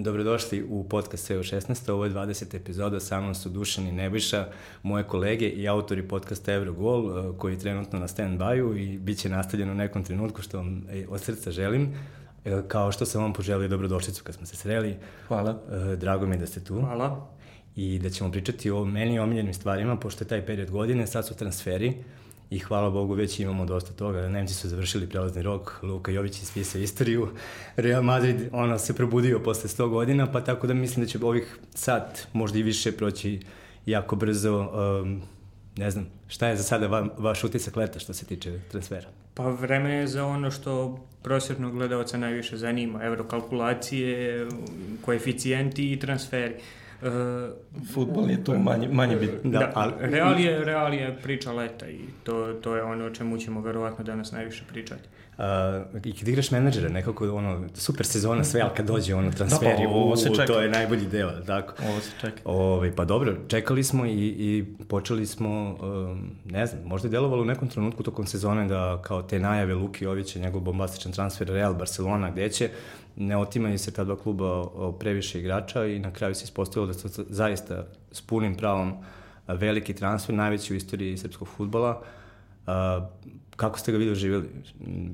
Dobrodošli u podcast EU16. Ovo je 20. epizoda, sa mnom su Dušan i Nebojša, moje kolege i autori podcasta Eurogol, e, koji je trenutno na stand-by-u i bit će nastavljeno u nekom trenutku što vam e, od srca želim. E, kao što sam vam poželio dobrodošlicu kad smo se sreli. Hvala. Drago mi je da ste tu. Hvala. I da ćemo pričati o meni omiljenim stvarima, pošto je taj period godine, sad su transferi i hvala Bogu već imamo dosta toga. Nemci su završili prelazni rok, Luka Jović ispisao istoriju, Real Madrid ono, se probudio posle 100 godina, pa tako da mislim da će ovih sat možda i više proći jako brzo. Um, ne znam, šta je za sada va, vaš utisak leta što se tiče transfera? Pa vreme je za ono što prosječnog gledalca najviše zanima, evrokalkulacije, koeficijenti i transferi. Uh, Futbol je tu manje, manje bitno. Da, da ali... Real, je, Real je priča leta i to, to je ono o čemu ćemo verovatno danas najviše pričati. Uh, I kad igraš menadžera, nekako ono, super sezona sve, ali kad dođe ono transferi, da, pa, ovo se čeka. to je najbolji deo, tako? Ovo se čeka. Ove, ovaj, pa dobro, čekali smo i, i počeli smo, um, ne znam, možda je delovalo u nekom trenutku tokom sezone da kao te najave Luki Jovića, njegov bombastičan transfer Real Barcelona, gde će, ne otimaju se ta dva kluba previše igrača i na kraju se ispostavilo da su zaista s punim pravom veliki transfer, najveći u istoriji srpskog futbola. kako ste ga vi doživjeli?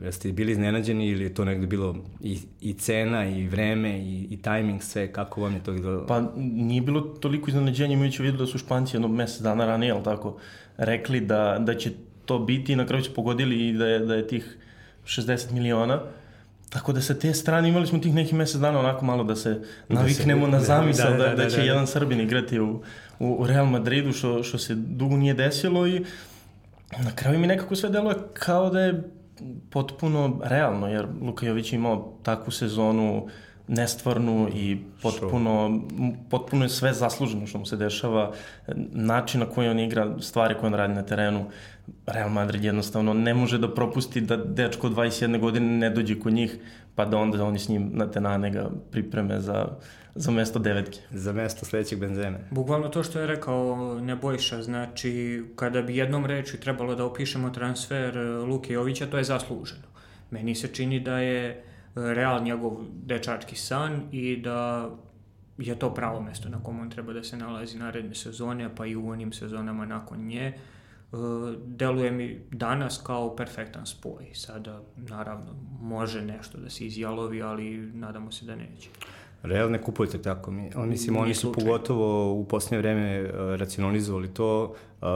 Jeste bili iznenađeni ili je to negde bilo i, i cena i vreme i, i tajming, sve, kako vam je to izgledalo? Pa nije bilo toliko iznenađenja, imajući vidu da su Španci jedno mesec dana ranije, ali tako, rekli da, da će to biti i na kraju su pogodili i da je, da je tih 60 miliona. Uh, Tako da sa te strane imali smo tih nekih mesec dana onako malo da se naviknemo da se, na zamisao da, da, da, da, da će da, da. jedan Srbin igrati u, u Real Madridu, što, što se dugo nije desilo i na kraju mi nekako sve deluje kao da je potpuno realno, jer Luka Jović imao takvu sezonu nestvarnu i potpuno, potpuno je sve zasluženo što mu se dešava, način na koji on igra, stvari koje on radi na terenu, Real Madrid jednostavno ne može da propusti da dečko 21 godine ne dođe kod njih, pa da onda oni s njim na tenane ga pripreme za, za mesto devetke. Za mesto sledećeg benzene. Bukvalno to što je rekao Nebojša, znači kada bi jednom reči trebalo da opišemo transfer Luke Jovića, to je zasluženo. Meni se čini da je Real njegov dečački san i da je to pravo mesto na kom on treba da se nalazi naredne sezone, pa i u onim sezonama nakon nje. E, deluje mi danas kao perfektan spoj. Sada, naravno, može nešto da se izjalovi, ali nadamo se da neće. Real ne kupujete tako. Mi, on, mislim, oni su pogotovo u posljednje vreme uh, racionalizovali to. Uh,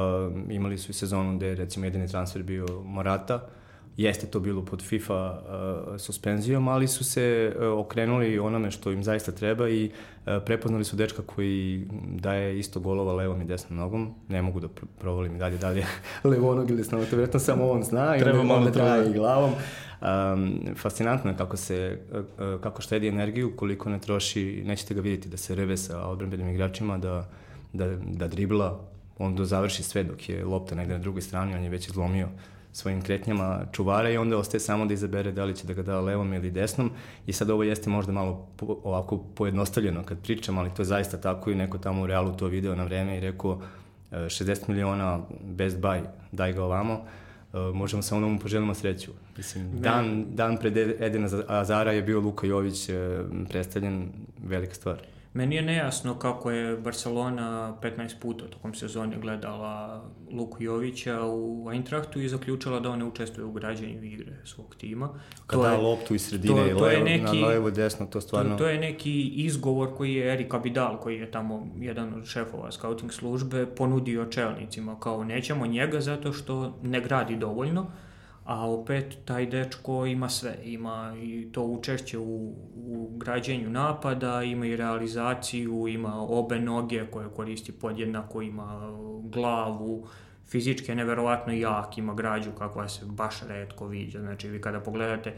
imali su i sezonu gde je recimo jedini transfer bio Morata, Jeste to bilo pod FIFA uh, suspenzijom, ali su se uh, okrenuli onome što im zaista treba i uh, prepoznali su dečka koji daje isto golova levom i desnom nogom. Ne mogu da provolim i dalje dalje levonog ili desnog, to vjerojatno samo on zna i treba malo traje i glavom. Um, fascinantno je kako se, uh, kako štedi energiju, koliko ne troši, nećete ga vidjeti da se reve sa odbranbenim igračima, da, da, da dribla, on do završi sve dok je lopta negde na drugoj strani, on je već izlomio svojim kretnjama čuvara i onda ostaje samo da izabere da li će da ga da levom ili desnom i sad ovo jeste možda malo po, ovako pojednostavljeno kad pričam, ali to je zaista tako i neko tamo u realu to video na vreme i rekao 60 e, miliona best buy, daj ga ovamo, e, možemo samo da mu poželimo sreću. Mislim, dan, dan pred Edena Azara je bio Luka Jović e, predstavljen velika stvar. Meni je nejasno kako je Barcelona 15 puta tokom sezone gledala Luku Jovića u Eintrachtu i zaključila da on ne učestvuje u građenju igre svog tima. Kada to je, loptu iz sredine to, to levo, je neki, na levo desno, to stvarno... To, to je neki izgovor koji je Erik Abidal, koji je tamo jedan od šefova scouting službe, ponudio čelnicima kao nećemo njega zato što ne gradi dovoljno, a opet taj dečko ima sve, ima i to učešće u, u građenju napada, ima i realizaciju, ima obe noge koje koristi podjednako, ima glavu, fizički je neverovatno jak, ima građu kakva se baš redko viđa, znači vi kada pogledate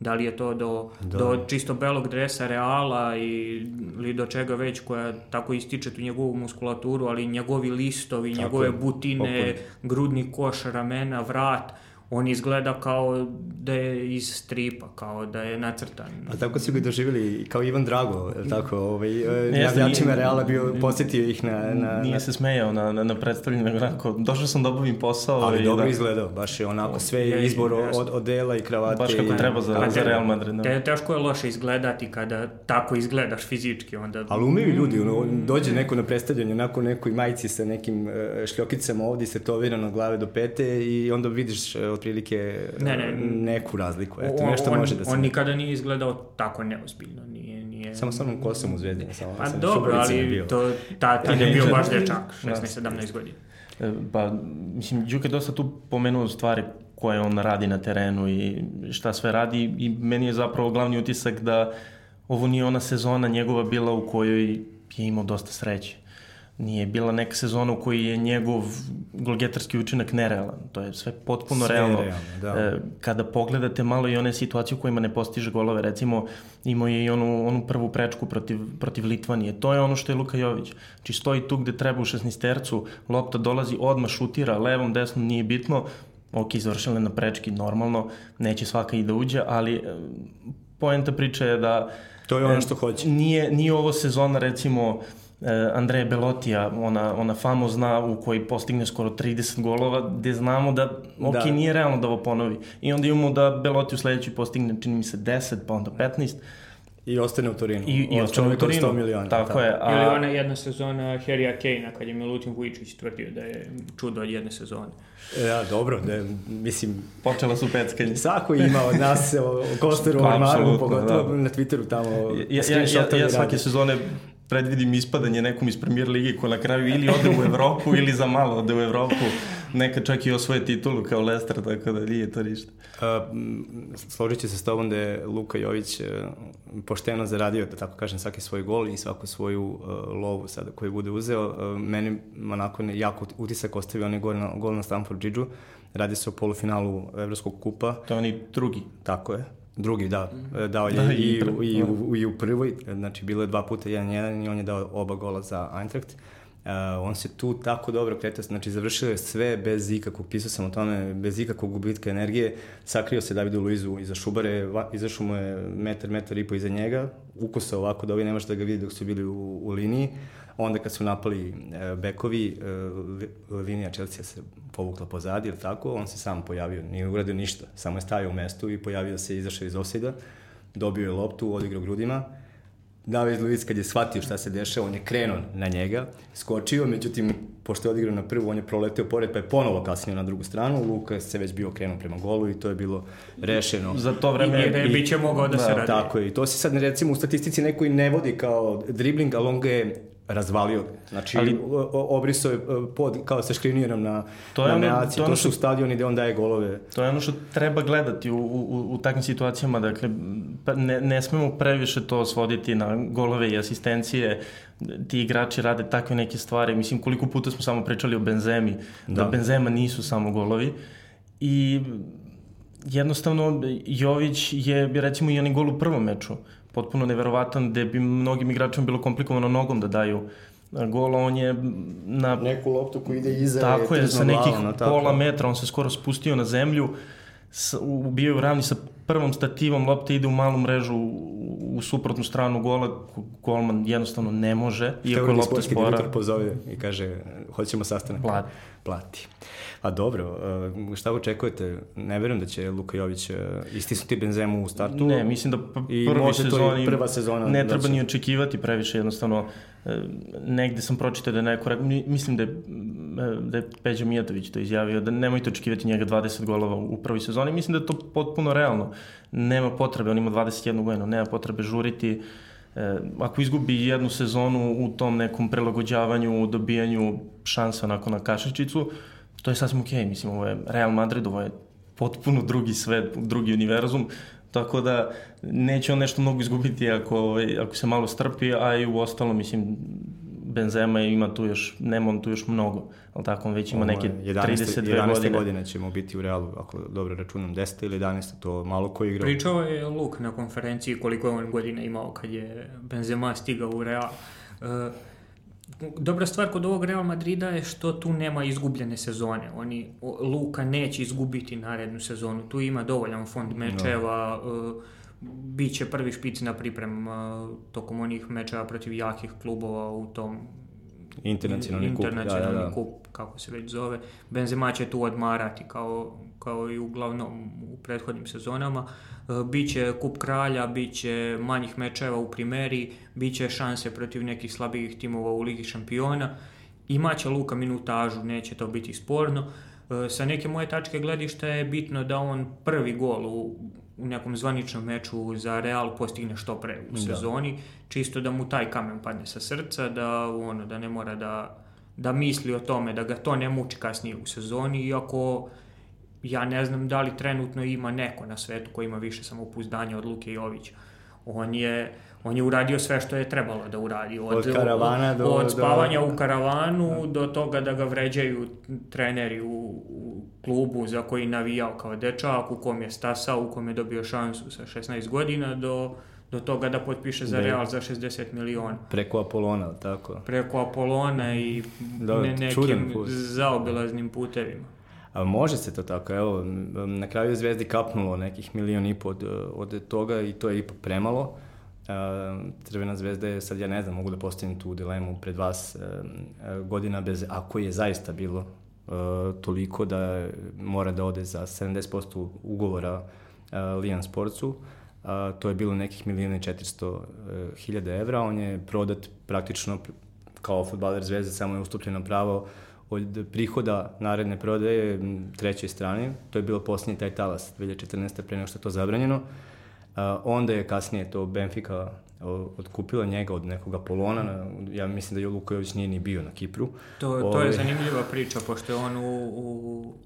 da li je to do, da. do čisto belog dresa Reala i, ili do čega već koja tako ističe tu njegovu muskulaturu, ali njegovi listovi, tako njegove butine, opet. grudni koš, ramena, vrat, on izgleda kao da je iz stripa, kao da je nacrtan. A tako su ga doživjeli kao Ivan Drago, tako, ovaj, navijačima Reala bio, posjetio ih na... na nije na... se smejao na, na, na predstavljanju, nego onako, došao sam da obavim posao. Ali i dobro da, izgledao, baš je onako sve je izbor od, od dela i kravate. Baš kako i... treba za, A za te- Real Madrid. Da. Te, teško je loše izgledati kada tako izgledaš fizički, onda... Ali umeju ljudi, ono, dođe neko na predstavljanje, onako nekoj majici sa nekim e, šljokicama ovdje se tovirano od glave do pete i onda vidiš e, otprilike e, Ne, ne. neku razliku. Eto, on, nešto on, može da se... on nikada nije izgledao tako neozbiljno, nije... nije... Samo sa onom kosom u. Samo, Pa sam dobro, ali bio. to, ta, tad je bio baš dečak, Da. 16-17 godina. E, Pa, mislim, Đuka je dosta tu pomenuo stvari koje on radi na terenu i šta sve radi i meni je zapravo glavni utisak da ovo nije ona sezona njegova bila u kojoj je imao dosta sreće. Nije bila neka sezona u kojoj je njegov golgetarski učinak nerealan. To je sve potpuno Sve realno. realno, da. E, kada pogledate malo i one situacije u kojima ne postiže golove, recimo imao je i onu, onu prvu prečku protiv, protiv Litvanije. To je ono što je Luka Jović. Znači stoji tu gde treba u 16 lopta dolazi, odmah šutira, levom, desnom, nije bitno. Ok, završila na prečki, normalno, neće svaka i da uđe, ali e, poenta priče je da To je ono što hoće. nije, nije ovo sezona recimo e, Andreja Belotija, ona, ona famozna u kojoj postigne skoro 30 golova, gde znamo da, ok, Da. nije realno da ovo ponovi. I onda imamo da Beloti u sledećoj postigne, čini mi se, 10, pa onda 15. I ostane u Torinu. I, i ostane u Torinu. 100 miliona. Tako je. Ili A, ona jedna sezona Harrya Kane-a kad je Milutin Vujičić tvrdio da je čudo od jedne sezone. E, Ja, dobro, da, mislim, počela su peckanje. svako ima od nas o, o Kosteru, o Armaru, apsolutno, pogotovo da. na Twitteru tamo Ja, ja, ja, ja svake sezone predvidim ispadanje nekom iz premier ligi ko na kraju ili ode u Evropu ili za malo ode u Evropu. Neka čak i osvoje titulu kao Leicester, tako da nije to ništa. A, složit ću se s tobom da je Luka Jović e, pošteno zaradio, da tako kažem, svaki svoj gol i svaku svoju e, lovu sada koju bude uzeo. E, meni onako jako utisak ostavio onaj gol na, gol na Stamford Bridgeu. Radi se o polufinalu Evropskog kupa. To je oni drugi. Tako je. Drugi, da. Dao je Da, da, i i, i, da. u, i u prvoj, znači bilo je dva puta 1-1 i on je dao oba gola za Eintracht. Uh, on se tu tako dobro kretao, znači završio je sve bez ikakvog, pisao sam o tome, bez ikakvog gubitka energije, sakrio se Davidu Luizu iza Šubare, va, izašao mu je metar, metar i po iza njega, ukusao ovako da ovi ne može da ga vidi dok su bili u, u liniji, onda kad su napali e, bekovi, e, li- linija Chelsea se povukla pozadi, ili tako, on se sam pojavio, nije uradio ništa, samo je stajao u mestu i pojavio se, izašao iz offside dobio je loptu, odigrao grudima, David Luiz kad je shvatio šta se dešava, on je krenuo na njega, skočio, međutim, pošto je odigrao na prvu, on je proleteo pored, pa je ponovo kasnio na drugu stranu, Luka se već bio krenuo prema golu i to je bilo rešeno. Za to I, vreme... i je mogao da, se radi. Tako je, i to se sad recimo u statistici neko i ne vodi kao dribling, ali on ga je razvalio. Znači, Ali- obrisao je e, pod, kao sa škrinijerom na, To je na meaci. to je To, su što- stadioni gde on daje golove. To je ono što treba gledati u, u, u takvim situacijama, dakle, pa ne, ne smemo previše to svoditi na golove i asistencije, ti igrači rade takve neke stvari, mislim koliko puta smo samo pričali o Benzemi, da Da. Benzema nisu samo golovi i jednostavno Jović je recimo i onaj gol u prvom meču potpuno neverovatan gde bi mnogim igračima bilo komplikovano nogom da daju gol, on je na Neku loptu koji ide iza Tako je, sa nekih glavom, no, tako. pola metra, on se skoro spustio na zemlju, bio je u ravni sa prvom stativom, lopta ide u malu mrežu u, u suprotnu stranu gola, golman jednostavno ne može, iako je Teorijski lopta sportski spora. direktor pozove i kaže, hoćemo sastanak. Plati. Plati. A dobro, uh, šta očekujete? Ne verujem da će Luka Jović uh, istisnuti Benzemu u startu. Ne, mislim da p- I prvoj može to i sezoni prva sezona ne da treba će- ni očekivati previše, jednostavno e, negde sam pročitao da je neko, rekao- mi- mislim da je, e, da je Peđa Mijatović to izjavio, da nemojte očekivati njega 20 golova u prvoj sezoni, mislim da je to potpuno realno. Nema potrebe, on ima 21 godinu, nema potrebe žuriti, E, ako izgubi jednu sezonu u tom nekom prilagođavanju, u dobijanju šansa onako na kašičicu, to je sasvim okej. Mislim, ovo je Real Madrid, ovo je potpuno drugi svet, drugi univerzum, tako da neće on nešto mnogo izgubiti ako, ovaj, ako se malo strpi, a i u ostalo, mislim, Benzema ima tu još, nema on tu još mnogo, tako on već ima neke 11. 32 11. godine. godine ćemo biti u Realu, ako dobro računam, 10. ili 11. to malo ko igra. Pričao je Luk na konferenciji koliko je on godina imao kad je Benzema stigao u Real. E, dobra stvar kod ovog Real Madrida je što tu nema izgubljene sezone. Oni, Luka neće izgubiti narednu sezonu. Tu ima dovoljan fond mečeva, no. uh, bit će prvi špic na pripremama uh, tokom onih mečeva protiv jakih klubova u tom internacionalni, internacionalni kup, da, da, da. kup, kako se već zove. Benzema će tu odmarati kao, kao i uglavnom u prethodnim sezonama. Uh, biće kup kralja, biće manjih mečeva u primeri, biće šanse protiv nekih slabijih timova u Ligi šampiona. Imaće Luka minutažu, neće to biti sporno. Uh, sa neke moje tačke gledišta je bitno da on prvi gol u u nekom zvaničnom meču za Real postigne što pre u da. sezoni, da. čisto da mu taj kamen padne sa srca, da ono da ne mora da da misli o tome, da ga to ne muči kasnije u sezoni, iako ja ne znam da li trenutno ima neko na svetu ko ima više samopouzdanja od Luke Jovića. On je on je uradio sve što je trebalo da uradi. Od, od karavana do... Od spavanja do... u karavanu do toga da ga vređaju treneri u, u klubu za koji navijao kao dečak, u kom je stasao, u kom je dobio šansu sa 16 godina, do, do toga da potpiše za Real za 60 miliona. Preko Apolona, tako? Preko Apolona i da, ne, nekim put. zaobilaznim putevima. A može se to tako, evo, na kraju je Zvezdi kapnulo nekih milion i po od, od toga i to je ipak premalo. Crvena zvezda je, sad ja ne znam, mogu da postavim tu dilemu pred vas, godina bez, ako je zaista bilo toliko da mora da ode za 70% ugovora Lijan Sportsu, to je bilo nekih milijuna i 400 hiljada evra, on je prodat praktično kao futbaler zvezde, samo je ustupljeno pravo od prihoda naredne prodaje trećoj strani, to je bilo posljednji taj talas 2014. pre nego što je to zabranjeno, onda je kasnije to Benfica otkupila njega od nekog Apolona, ja mislim da je Luković nije ni bio na Kipru. To, to Ove... je ovaj- zanimljiva priča, pošto je on u,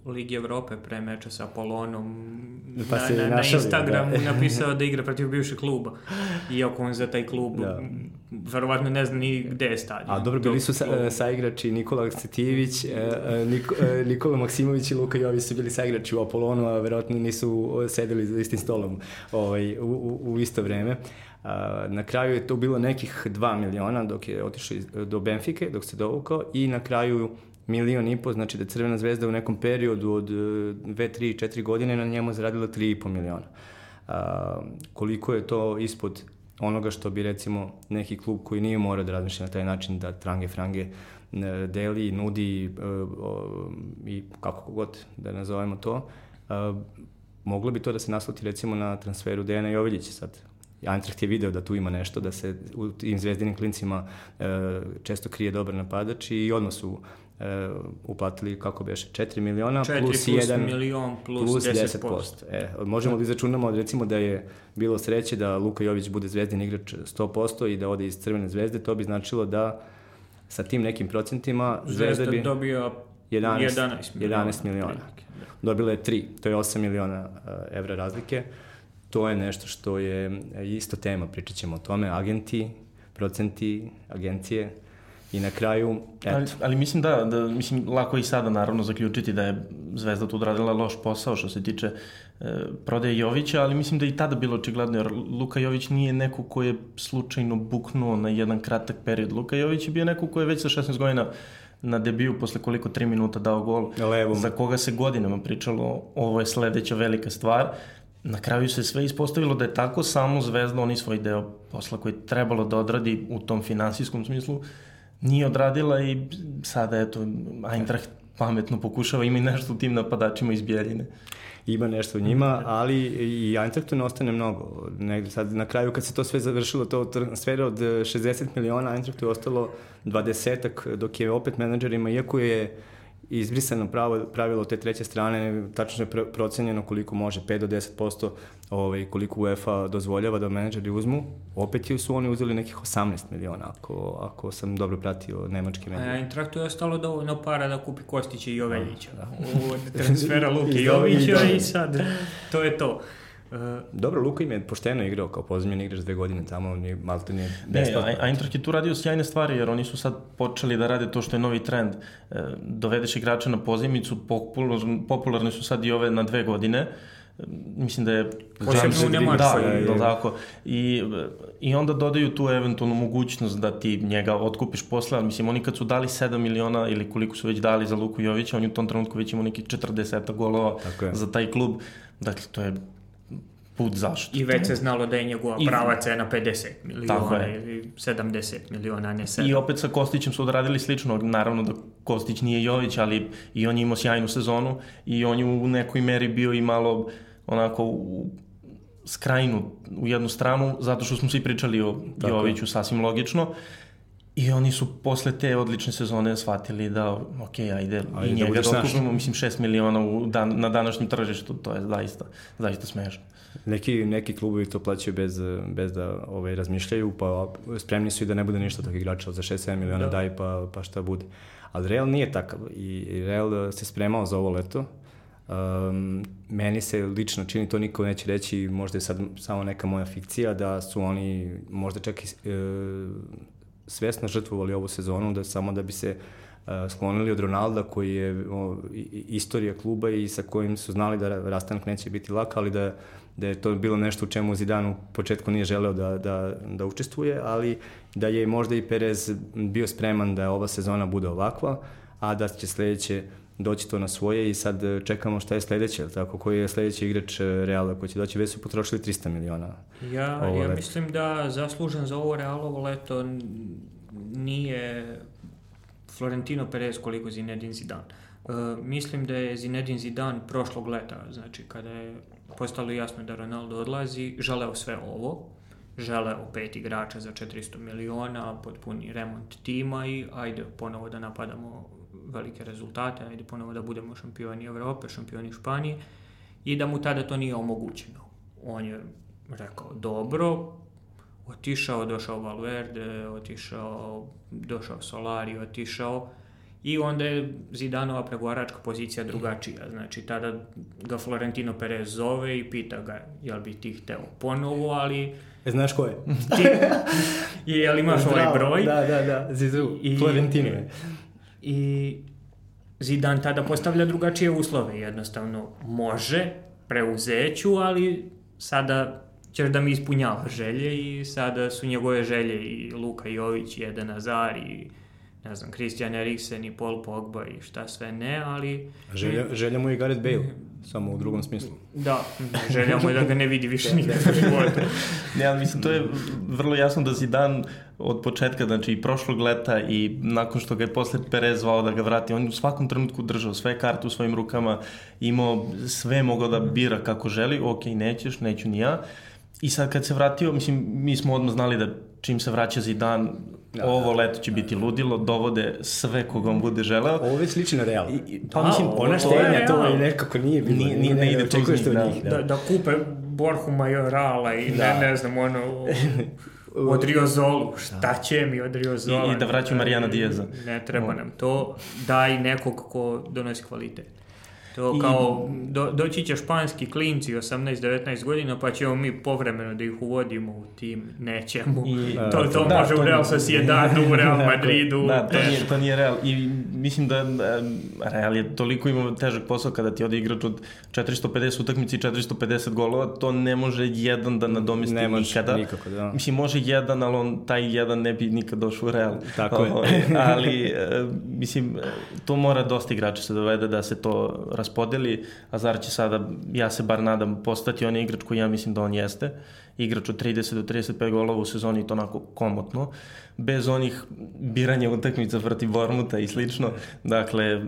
u Ligi Evrope pre meča sa Apolonom pa na, na, našali, na Instagramu da. napisao da igra protiv bivšeg kluba. Iako on za taj klub da. verovatno ne zna ni gde je stadion. A dobro, bili su sa, saigrači Nikola Cetijević, e, e, Niko, e, Nikola Maksimović i Luka Jović su bili saigrači u Apolonu, a verovatno nisu sedeli za istim stolom ovaj, u, u, u isto vreme. Na kraju je to bilo nekih 2 miliona dok je otišao do Benfike, dok se dovukao i na kraju milion i po, znači da Crvena zvezda u nekom periodu od 2, 3, 4 godine na njemu zaradila 3,5 miliona. A, koliko je to ispod onoga što bi recimo neki klub koji nije morao da razmišlja na taj način da trange frange deli, nudi i kako god da nazovemo to, moglo bi to da se nasluti recimo na transferu Dejana Joviljića sad Eintracht je video da tu ima nešto, da se u tim zvezdinim klincima e, često krije dobar napadač i odmah su e, uplatili, kako beše, 4 miliona 4 plus, plus 1 milion plus, plus 10%. 10%. E, možemo li začunamo, recimo da je bilo sreće da Luka Jović bude zvezdin igrač 100% i da ode iz Crvene zvezde, to bi značilo da sa tim nekim procentima Zvezda bi dobio 11, 11 miliona. 11 miliona. Dobila je 3, to je 8 miliona uh, evra razlike to je nešto što je isto tema, pričat ćemo o tome, agenti, procenti, agencije i na kraju, eto. Ali, ali mislim da, da, mislim, lako i sada naravno zaključiti da je Zvezda tu odradila loš posao što se tiče e, prodaje Jovića, ali mislim da i tada bilo očigledno, jer Luka Jović nije neko ko je slučajno buknuo na jedan kratak period. Luka Jović je bio neko ko je već sa 16 godina na debiju posle koliko 3 minuta dao gol, Levom. za koga se godinama pričalo ovo je sledeća velika stvar Na kraju se sve ispostavilo da je tako samo Zvezda oni svoj deo posla koji je trebalo da odradi u tom finansijskom smislu nije odradila i sada eto Eintracht pametno pokušava ima i nešto u tim napadačima iz Bjeljine. Ima nešto u njima, ali i Eintrachtu ne ostane mnogo. Negde sad na kraju kad se to sve završilo, to transfera od 60 miliona, Eintrachtu je ostalo 20 dok je opet menadžerima, iako je izbrisano pravo, pravilo te treće strane, tačno je procenjeno koliko može, 5 do 10% ovaj, koliko UEFA dozvoljava da menadžeri uzmu, opet su oni uzeli nekih 18 miliona, ako, ako sam dobro pratio nemački medij. A Intraktu je ostalo dovoljno para da kupi Kostića i Joveljića. Da, da. Od transfera Luke Jovića i sad to je to. Uh, Dobro, Luka im je pošteno igrao kao pozemljen igrač dve godine tamo, on je malte nije besplatno. Ne, Eintracht je tu radio sjajne stvari, jer oni su sad počeli da rade to što je novi trend. E, dovedeš igrača na pozemicu, popularni su sad i ove na dve godine, mislim da je Posebno u. Da, da, tako. I, I onda dodaju tu eventualnu mogućnost da ti njega otkupiš posle, ali mislim oni kad su dali 7 miliona ili koliko su već dali za Luku Jovića, on je u tom trenutku već imao neki 40 golova za taj klub. Dakle, to je put zašto. I već se znalo da je njegova I... prava cena 50 miliona ili 70 miliona, ne 7. I opet sa Kostićem su odradili slično, naravno da Kostić nije Jović, ali i on je imao sjajnu sezonu i on je u nekoj meri bio i malo onako u skrajnu u jednu stranu, zato što smo svi pričali o Tako. Joviću sasvim logično. I oni su posle te odlične sezone shvatili da, ok, ajde, ajde i njega da otkupimo, mislim, 6 miliona u dan, na današnjem tržištu, to je zaista, zaista smešno. Neki, neki klubovi to plaćaju bez, bez da ovaj, razmišljaju, pa spremni su i da ne bude ništa tog igrača, za 6-7 miliona da. daj pa, pa šta bude. Ali Real nije takav i Real se spremao za ovo leto, Um, meni se lično čini, to niko neće reći, možda je sad samo neka moja fikcija, da su oni možda čak i e, svesno žrtvovali ovu sezonu, da samo da bi se e, sklonili od Ronalda koji je o, istorija kluba i sa kojim su znali da rastanak neće biti lak, ali da, da je to bilo nešto u čemu Zidane u početku nije želeo da, da, da učestvuje, ali da je možda i Perez bio spreman da ova sezona bude ovakva, a da će sledeće doći to na svoje i sad čekamo šta je sledeće, tako, koji je sledeći igrač e, Reala koji će doći, već su potrošili 300 miliona. Ja, ja leto. mislim da zaslužen za ovo Realovo leto nije Florentino Perez koliko Zinedine Zidane. Uh, mislim da je Zinedine Zidane prošlog leta, znači kada je postalo jasno da Ronaldo odlazi, želeo sve ovo, želeo pet igrača za 400 miliona, potpuni remont tima i ajde ponovo da napadamo velike rezultate, ajde ponovo da budemo šampioni Evrope, šampioni Španije i da mu tada to nije omogućeno. On je rekao dobro, otišao, došao Valverde, otišao, došao Solari, otišao i onda je Zidanova pregovaračka pozicija drugačija. Znači, tada ga Florentino Perez zove i pita ga, jel bi ti hteo ponovo, ali... E, znaš ko je? Ti, I jel imaš ovaj broj? Da, da, da, Zizu, I, Florentino je i Zidan tada postavlja drugačije uslove, jednostavno može, preuzeću, ali sada ćeš da mi ispunjava želje i sada su njegove želje i Luka Jović i Eden Azar i ne znam, Christian Eriksen i Paul Pogba i šta sve ne, ali... Želja, želja mu je Gareth Bale, samo u drugom smislu. Da, želja mu je da ga ne vidi više nikad u životu. ne, ali mislim, to je vrlo jasno da Zidane od početka, znači i prošlog leta i nakon što ga je posle Perez zvao da ga vrati, on u svakom trenutku držao sve karte u svojim rukama, imao sve mogao da bira kako želi, ok, nećeš, neću ni ja. I sad kad se vratio, mislim, mi smo odmah znali da čim se vraća Zidane, Da, ovo leto će biti ludilo, dovode sve koga on bude želeo. Ovo već liči na Real. I, pa da, mislim, ona štenja, to je nekako nije bilo. Nije, nije, ne, ne ide to uz njih, da. Da, da kupe Borhu Majorala i da. ne, ne znam, ono, od Riozolu, šta će mi od Riozola? I, i da vraću Marijana Dijeza. Ne treba nam to, daj nekog ko donosi kvalitet. To I... kao, do, doći će španski klinci 18-19 godina, pa ćemo mi povremeno da ih uvodimo u tim, nećemo. I, to to da, može to u Real Sociedadu, u Real Madridu. Da, to nije, to nije Real. I mislim da Real je toliko ima težak posao kada ti ode igrač od 450 utakmici i 450 golova, to ne može jedan da nadomisti ne može, nikada. Nikako, da. Mislim, može jedan, ali on taj jedan ne bi nikad došao u Real. Tako je. ali, e, mislim, to mora dosta igrača se dovede da se to raspodeli, a će sada, ja se bar nadam, postati on igrač koji ja mislim da on jeste, igrač od 30 do 35 golova u sezoni i to onako komotno, bez onih biranja utakmica protiv Bormuta i slično, dakle,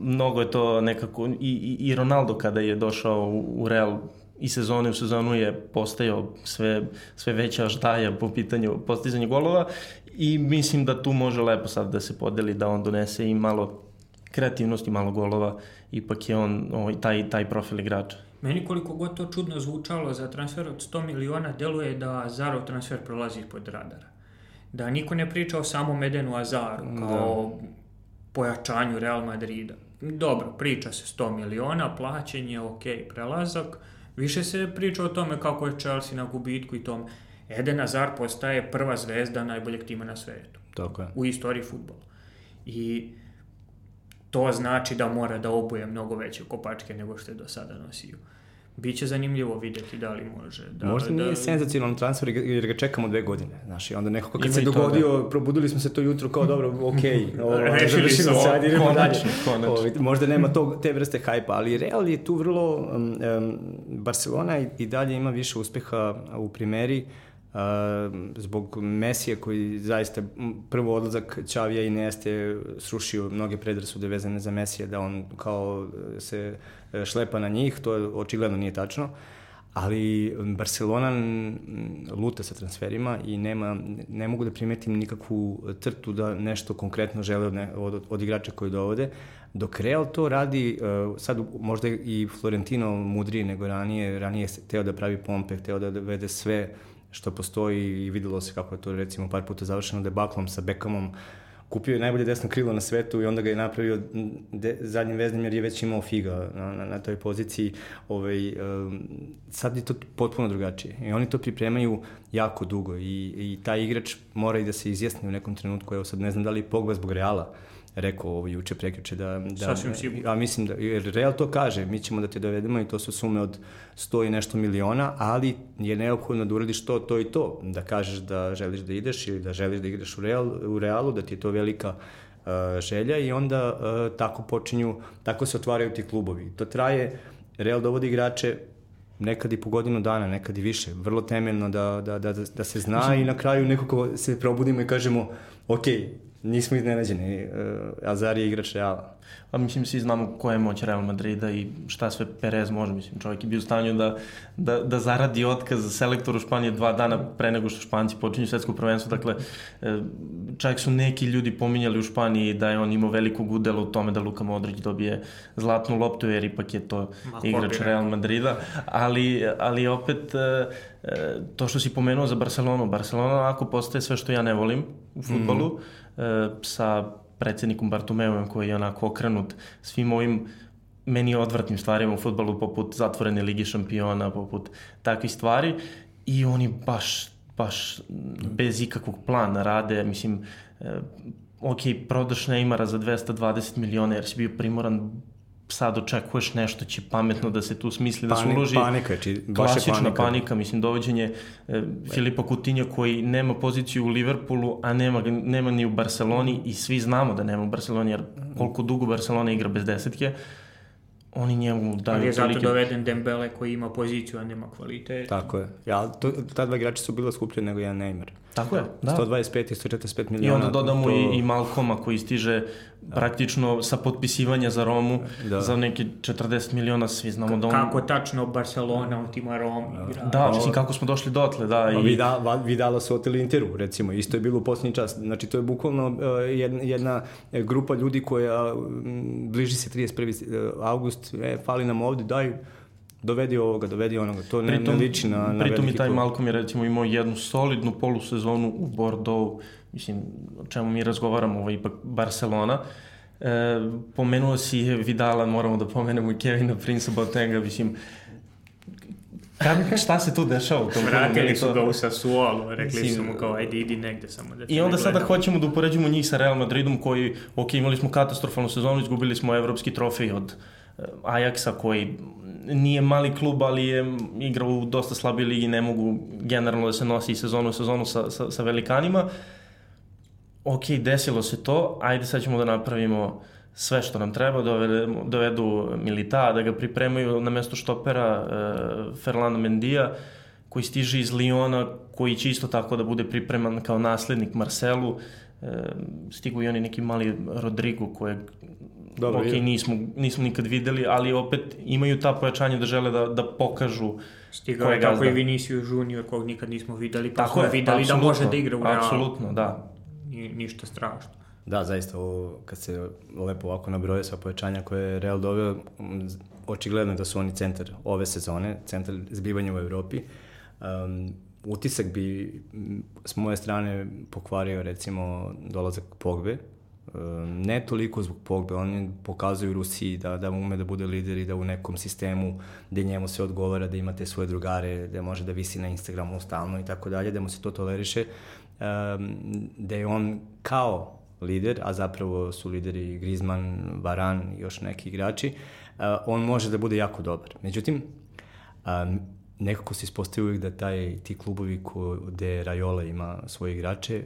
mnogo je to nekako, i, i, i Ronaldo kada je došao u, u Real i sezone u sezonu je postajao sve, sve veća ždaja po pitanju postizanja golova. I mislim da tu može lepo sad da se podeli da on donese i malo kreativnosti, malo golova ipak je on ovaj, taj, taj profil igrača. Meni koliko god to čudno zvučalo za transfer od 100 miliona, deluje da Azarov transfer prolazi ispod radara. Da niko ne priča o samom Edenu Azaru da. kao da. pojačanju Real Madrida. Dobro, priča se 100 miliona, plaćenje, ok, prelazak. Više se priča o tome kako je Chelsea na gubitku i tome. Eden Azar postaje prva zvezda najboljeg tima na svetu. Tako je. U istoriji futbola. I to znači da mora da obuje mnogo veće kopačke nego što je do sada nosio. Biće zanimljivo vidjeti da li može. Da, Možda da, nije senzacionalni transfer jer ga čekamo dve godine. Znaš, i onda nekako kad Ima se dogodio, probudili smo se to jutro kao dobro, okej, ovo, Rešili smo, sad, idemo dalje. konačno, konačno. Možda nema tog, te vrste hajpa, ali Real je tu vrlo, um, um, Barcelona i, i dalje ima više uspeha u primeri, Uh, zbog Mesija koji zaista prvo odlazak Čavija i Neste srušio mnoge predrasude vezane za Mesija da on kao e, se e, šlepa na njih, to očigledno nije tačno ali Barcelona luta sa transferima i nema, ne mogu da primetim nikakvu crtu da nešto konkretno žele od, ne, od, od igrača koji dovode, dok Real to radi, uh, sad možda i Florentino mudrije nego ranije, ranije je teo da pravi pompe, hteo da vede sve što postoji i videlo se kako je to recimo par puta završeno debaklom sa Beckhamom, kupio je najbolje desno krilo na svetu i onda ga je napravio de, zadnjim veznim jer je već imao figa na, na, na toj poziciji. Ovaj, um, sad je to potpuno drugačije i oni to pripremaju jako dugo i, i taj igrač mora i da se izjasni u nekom trenutku. Evo sad ne znam da li Pogba zbog Reala rekao ovo juče prekriče da, da Sasvim sigurno. a mislim da jer Real to kaže mi ćemo da te dovedemo i to su sume od 100 i nešto miliona ali je neophodno da uradiš to to i to da kažeš da želiš da ideš ili da želiš da igraš u, Real, u Realu da ti je to velika uh, želja i onda uh, tako počinju tako se otvaraju ti klubovi to traje Real dovodi igrače nekad i po godinu dana, nekad i više. Vrlo temeljno da, da, da, da se zna i na kraju nekako se probudimo i kažemo ok, nismo iznenađeni. Uh, Azar je igrač Reala. A mislim, svi znamo koja je moć Real Madrida i šta sve Perez može. Mislim, čovjek je bio u stanju da, da, da zaradi otkaz za selektoru Španije dva dana pre nego što Španci počinju svetsko prvenstvo. Dakle, e, čak su neki ljudi pominjali u Španiji da je on imao veliko gudelo u tome da Luka Modrić dobije zlatnu loptu, jer ipak je to Ma, igrač Real Madrida. Ali, ali opet, e, to što si pomenuo za Barcelonu, Barcelona ako postaje sve što ja ne volim u futbolu, mm. e, sa predsednikom Bartomeujem koji je onako okrenut svim ovim meni odvratnim stvarima u futbalu poput zatvorene ligi šampiona, poput takvih stvari. I oni baš baš bez ikakvog plana rade, mislim e, ok, prodaš Neymara za 220 miliona jer si bio primoran sad očekuješ nešto će pametno da se tu smisli, da se uloži. Panika, či, baš klasična je panika. panika, mislim, dovođenje e, Filipa Coutinho koji nema poziciju u Liverpoolu, a nema, nema ni u Barceloni i svi znamo da nema u Barceloni, jer koliko dugo Barcelona igra bez desetke, oni njemu daju Ali je zato tolike- doveden Dembele koji ima poziciju, a nema kvalitet. Tako je. Ja, to, ta dva igrača su bila skuplje nego jedan Neymar. Tako je, da. 125 i 145 I miliona. onda dodamo to... i, i Malcoma koji stiže praktično sa potpisivanja za Romu Da. za neki 40 miliona, svi znamo da on... Kako tačno Barcelona otima Rom igra. Da, mislim kako smo došli dotle, da. Pa I... Vida, Va- Vidala su oteli Interu, recimo, isto je bilo u posljednji čas. Znači, to je bukvalno uh, jedna, jedna grupa ljudi koja m, bliži se 31. august, e, fali nam ovde, daj, dovedi ovoga, dovedi onoga. To ne, ne liči na, na pritom i taj klub. Malcolm je recimo imao jednu solidnu polusezonu u Bordeaux, mislim, o čemu mi razgovaramo, ovo ipak Barcelona. E, pomenuo si je Vidala, moramo da pomenemo i Kevina Prince Boatenga, mislim, Kako, šta se tu dešava u tom klubu? Vratili su to- ga u Sassuolo, rekli Mislim- su mu kao, ajde idi negde samo da I onda ne sada hoćemo da upoređujemo njih sa Real Madridom koji, ok, imali smo katastrofalnu sezonu, izgubili smo evropski trofej od eh, Ajaxa koji nije mali klub, ali je igrao u dosta slaboj ligi, ne mogu generalno da se nosi sezonu u sezonu sa, sa, sa velikanima. Ok, desilo se to, ajde sad ćemo da napravimo sve što nam treba, dovedemo, dovedu Milita, da ga pripremaju na mesto štopera uh, Ferlana Mendija, koji stiže iz Liona, koji će isto tako da bude pripreman kao naslednik Marcelu. E, stigu i oni neki mali Rodrigo kojeg Dobro, ok, nismo, nismo nikad videli, ali opet imaju ta pojačanja da žele da, da pokažu Stigao je je tako i Vinicius Junior, kog nikad nismo videli, pa Tako smo je, videli da može da igra u Realu. Apsolutno, da. Ni, ništa strašno. Da, zaista, ovo, kad se lepo ovako nabroje sva pojačanja koje je Real doveo, očigledno je da su oni centar ove sezone, centar zbivanja u Evropi. Um, utisak bi s moje strane pokvario recimo dolazak Pogbe, ne toliko zbog Pogbe, on pokazuje u Rusiji da, da ume da bude lider i da u nekom sistemu gde njemu se odgovara da imate svoje drugare, da može da visi na Instagramu stalno i tako dalje, da mu se to toleriše, da je on kao lider, a zapravo su lideri Griezmann, Varan i još neki igrači, uh, on može da bude jako dobar. Međutim, nekako se ispostavio uvijek da taj, ti klubovi ko, gde Rajola ima svoje igrače,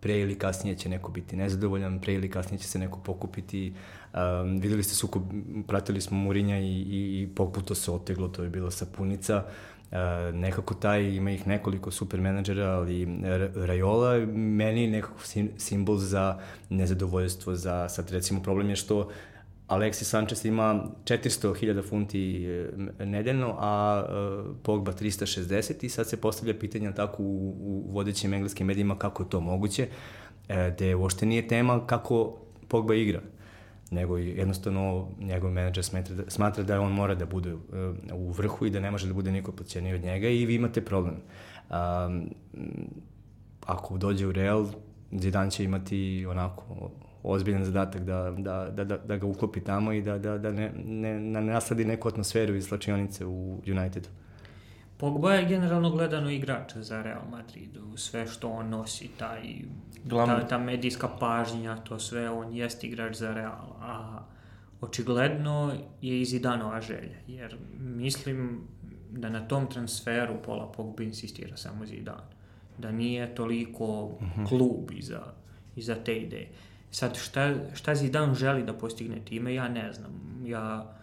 pre ili kasnije će neko biti nezadovoljan, pre ili kasnije će se neko pokupiti. Um, videli ste sukob, pratili smo Murinja i, i, i Pogbu to se oteglo, to je bila sapunica. Uh, nekako taj, ima ih nekoliko super menadžera, ali Rajola meni nekako simbol za nezadovoljstvo, za sad recimo problem je što Alexis Sanchez ima 400.000 funti e, nedeljno, a e, Pogba 360 i sad se postavlja pitanje tako u, u vodećim engleskim medijima kako je to moguće, e, gde uopšte nije tema kako Pogba igra nego jednostavno njegov menadžer smatra da, smatra da on mora da bude u vrhu i da ne može da bude niko podcijenio od njega i vi imate problem. Um, ako dođe u Real, Zidane će imati onako ozbiljan zadatak da, da, da, da, da ga uklopi tamo i da, da, da ne, ne, ne nasladi neku atmosferu iz slačionice u Unitedu. Pogba je generalno gledano igrač za Real Madrid, sve što on nosi, taj, ta, ta medijska pažnja, to sve, on jest igrač za Real, a očigledno je i Zidanova želja, jer mislim da na tom transferu pola Pogba insistira samo Zidan, da nije toliko mhm. klub iza, iza te ideje. Sad, šta, šta Zidane želi da postigne time, ja ne znam. Ja,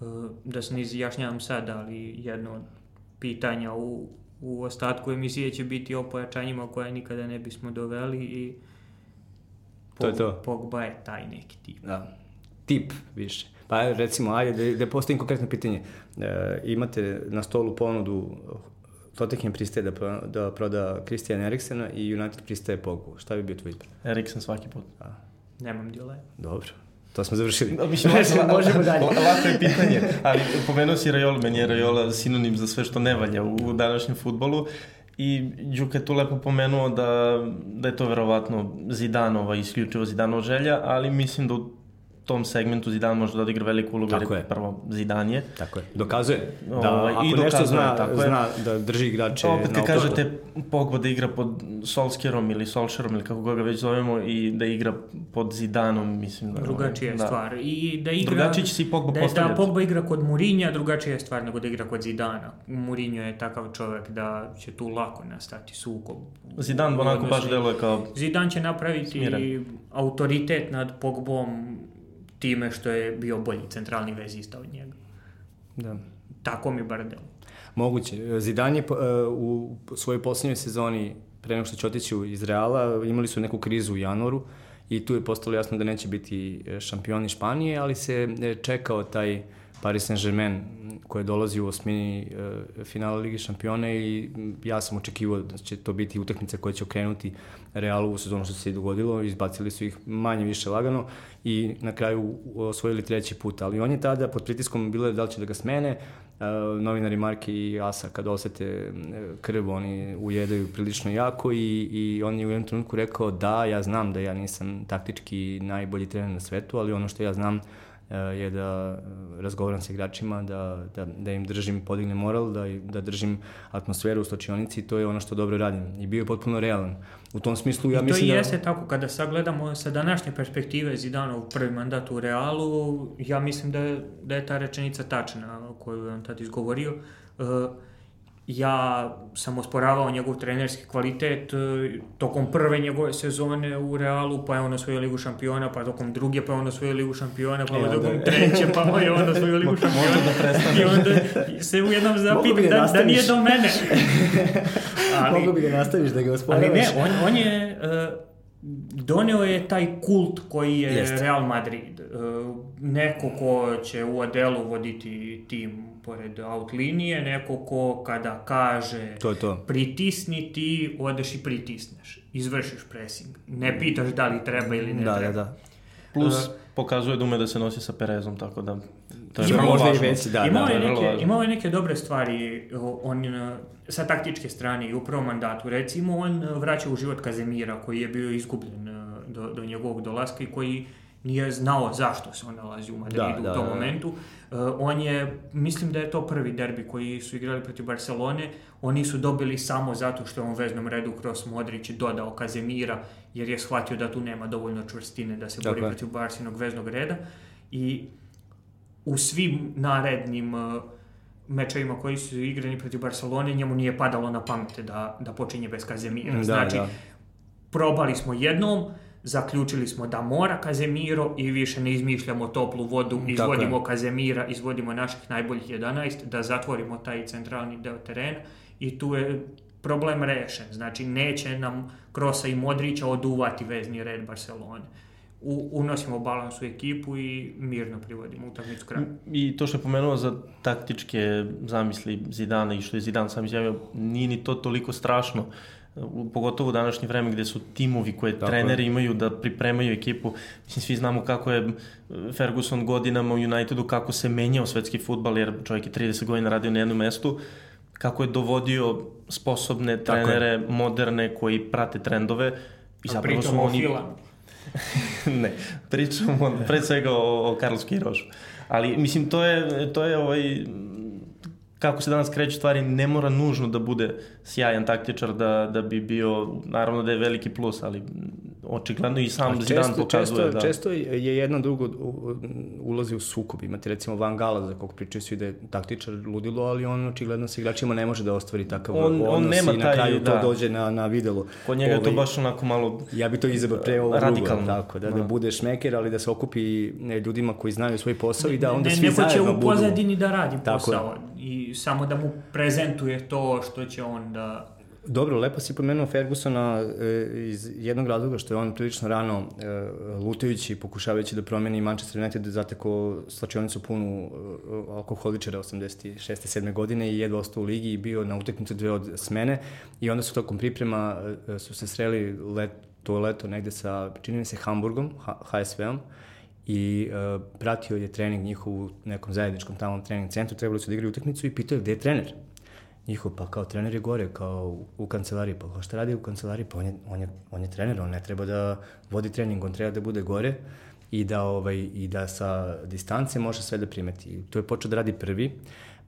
e, da se ne izjašnjavam sad, ali jedno od pitanja u, u ostatku emisije će biti o pojačanjima koje nikada ne bismo doveli i to je to. Pogba je taj neki tip. Da. Tip više. Pa recimo, ajde, da, da postavim konkretno pitanje. E, imate na stolu ponudu Tottenham pristaje da, da proda Christian Eriksena i United pristaje Pogbu. Šta bi bio tvoj izbor? Eriksen svaki put. A. Nemam dilema. Dobro. To smo završili. Mislim, la, možemo dalje. Lako je pitanje, ali pomenuo si Rajola, meni je Rajola sinonim za sve što ne valja u današnjem futbolu. I Đuka je tu lepo pomenuo da, da je to verovatno Zidanova, isključivo Zidanova želja, ali mislim da u tom segmentu Zidane može da odigra veliku ulogu, jer je prvo Zidane je. Tako je. Dokazuje da ovaj, ako i dokazuje, nešto zna, tako zna je. da drži igrače Opet kad kažete Pogba da igra pod Solskjerom ili Solšerom ili kako ga već zovemo i da igra pod Zidanom, mislim da... Drugačija je da. stvar. I da igra... Drugačije će se i Pogba da, postavljati. Da Pogba igra kod Murinja, drugačija je stvar nego da igra kod Zidana. Murinjo je takav čovek da će tu lako nastati sukob. Zidan onako baš deluje kao... Zidan će napraviti smiren. autoritet nad Pogbom time što je bio bolji centralni vezista od njega. Da. Tako mi bar delo. Moguće. Zidane je u svojoj posljednjoj sezoni, pre nego što će otići iz Reala, imali su neku krizu u januaru i tu je postalo jasno da neće biti e, šampioni Španije, ali se e, čekao taj Paris Saint-Germain koji dolazi u osmini e, finala Ligi šampiona i ja sam očekivao da će to biti utakmica koja će okrenuti Realu u sezonu što se i dogodilo, izbacili su ih manje više lagano i na kraju osvojili treći put, ali on je tada pod pritiskom bilo da li će da ga smene, uh, novinari Marke i Asa kad osete krv oni ujedaju prilično jako i, i on je u jednom trenutku rekao da ja znam da ja nisam taktički najbolji trener na svetu, ali ono što ja znam je da eh, razgovaram sa igračima, da, da, da im držim, podignem moral, da, da držim atmosferu u stočionici i to je ono što dobro radim. I bio je potpuno realan. U tom smislu ja I mislim da... to i jeste da... tako, kada sagledamo sa današnje perspektive Zidanov prvi mandat u Realu, ja mislim da je, da je ta rečenica tačna koju je on tad izgovorio. Uh, ja sam osporavao njegov trenerski kvalitet e, tokom prve njegove sezone u Realu, pa je on osvojio ligu šampiona, pa tokom druge, pa je on osvojio ligu šampiona, pa je tokom treće, pa je on osvojio ligu šampiona. Možda da prestaneš. I onda se u jednom zapitam da, da, da nije do mene. ali, Mogu bi ga nastaviš da ga osporavaš. Ali ne, on, on je... Uh, doneo je taj kult koji je Jest. Real Madrid. Uh, neko ko će u Adelu voditi tim pored out linije, neko ko kada kaže to to. pritisni ti, odeš i pritisneš. Izvršiš pressing. Ne pitaš da li treba ili ne da, treba. Da, da. Plus uh, pokazuje da ume da se nosi sa Perezom, tako da to je vrlo važno. Veći, da, imao, da, je neke, imao je neke dobre stvari on, sa taktičke strane i u prvom mandatu. Recimo, on vraća u život Kazemira, koji je bio izgubljen do, do njegovog dolaska i koji nije znao zašto se on nalazi u Madridu da, da, u tom da, da. momentu. Uh, on je, mislim da je to prvi derbi koji su igrali protiv Barcelone, oni su dobili samo zato što je on u veznom redu kroz Modrić dodao Kazemira, jer je shvatio da tu nema dovoljno čvrstine da se bori protiv Barsinog veznog reda. I u svim narednim uh, mečevima koji su igrani protiv Barcelone, njemu nije padalo na pamet da, da počinje bez Kazemira. Da, znači, da. probali smo jednom, zaključili smo da mora Kazemiro i više ne izmišljamo toplu vodu, izvodimo je. Kazemira, izvodimo naših najboljih 11, da zatvorimo taj centralni deo terena i tu je problem rešen. Znači, neće nam Krosa i Modrića oduvati vezni red Barcelone. U, unosimo balans u ekipu i mirno privodimo utakmicu kraju. I to što je pomenuo za taktičke zamisli Zidana i što je Zidan sam izjavio, nije ni to toliko strašno pogotovo u današnje vreme gde su timovi koje Tako treneri je. imaju da pripremaju ekipu. Mislim, svi znamo kako je Ferguson godinama u Unitedu, kako se menjao svetski futbal, jer čovjek je 30 godina radio na jednom mestu, kako je dovodio sposobne trenere, moderne, koji prate trendove. I zapravo su oni... ne, pričamo pre svega o, o Carlos Quirošu. Ali, mislim, to je, to je ovaj, kako se danas kreću stvari, ne mora nužno da bude sjajan taktičar da, da bi bio, naravno da je veliki plus, ali očigledno i sam često, Zidane pokazuje često, da... Često je jedno drugo ulazi u sukob. Imate recimo Van Gala, za kog pričaju svi da je taktičar ludilo, ali on očigledno sa igračima ne može da ostvari takav on, odnos on nema i na kraju taj, to da. dođe na, na videlo. Kod njega je to ovaj, baš onako malo Ja bi to izabrao pre ovo radikalno. Drugo, tako, da, da, da bude šmeker, ali da se okupi ne, ljudima koji znaju svoj posao i da onda ne, svi zajedno budu... Neko će u pozadini da radi posao i samo da mu prezentuje to što će on da Dobro, lepo si pomenuo Fergusona e, iz jednog razloga što je on prilično rano e, lutajući, pokušavajući da promeni Manchester United zateko slačionicu punu e, alkoholičara 86. 7. godine i jedva ostao u ligi i bio na uteknicu dve od smene i onda su tokom priprema su se sreli let, to leto negde sa, čini mi se, Hamburgom, HSV-om i uh, pratio je trening njihov u nekom zajedničkom tamo trening centru, trebali su da igraju utakmicu i pitao je gde je trener njihov, pa kao trener je gore, kao u, kancelariji, pa kao šta radi u kancelariji, pa on je, on, je, on je trener, on ne treba da vodi trening, on treba da bude gore i da, ovaj, i da sa distance može sve da primeti. To je počeo da radi prvi,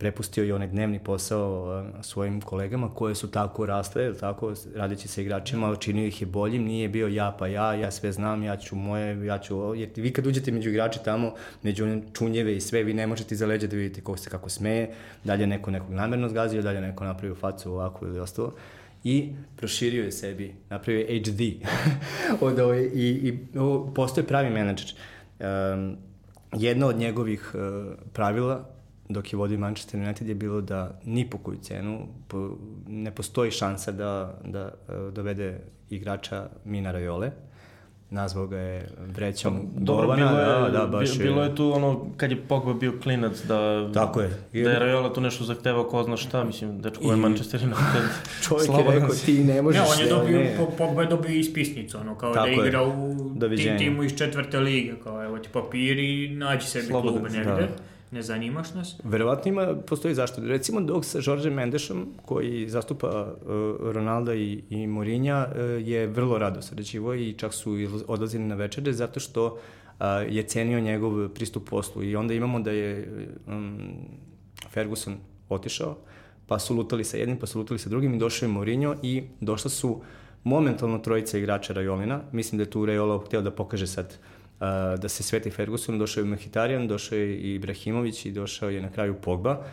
prepustio i onaj dnevni posao svojim kolegama koje su tako rasle, tako, radeći sa igračima, činio ih je boljim, nije bio ja pa ja, ja sve znam, ja ću moje, ja ću, jer vi kad uđete među igrači tamo, među one čunjeve i sve, vi ne možete iza leđa da vidite ko se kako smeje, dalje neko nekog namerno zgazio, dalje neko napravio facu ovako ili ostalo i proširio je sebi, napravio je HD od ove, i, i o, postoje pravi menadžer. Um, jedno od njegovih uh, pravila dok je vodio Manchester United je bilo da ni po koju cenu po, ne postoji šansa da, da uh, dovede igrača Mina Rajole. Nazvao ga je vrećom pa, Dobro, Bovana, bilo je, da, da, baš bilo je tu ono, kad je Pogba bio klinac, da, Tako je. da je Rajola tu nešto zahtevao, ko zna šta, mislim, dečko je Manchester United. Čovjek je rekao, ti ne možeš... Ne, on je dobio, ne. Pogba je dobio ispisnicu, ono, kao Tako da igra u tim timu iz četvrte lige, kao evo ti papiri, nađi sebi Slobodno, klub negde. Da ne zanimaš nas? Verovatno ima, postoji zašto. Recimo dok sa Žoržem Mendešom, koji zastupa uh, Ronalda i, i Morinja, uh, je vrlo rado sređivo i čak su odlazili na večere zato što uh, je cenio njegov pristup poslu. I onda imamo da je um, Ferguson otišao, pa su lutali sa jednim, pa su lutali sa drugim i došao je Mourinho i došla su momentalno trojica igrača Rajolina. Mislim da je tu Rajola htio da pokaže sad uh, da se sveti Ferguson, došao je Mehitarijan, došao je i Ibrahimović i došao je na kraju Pogba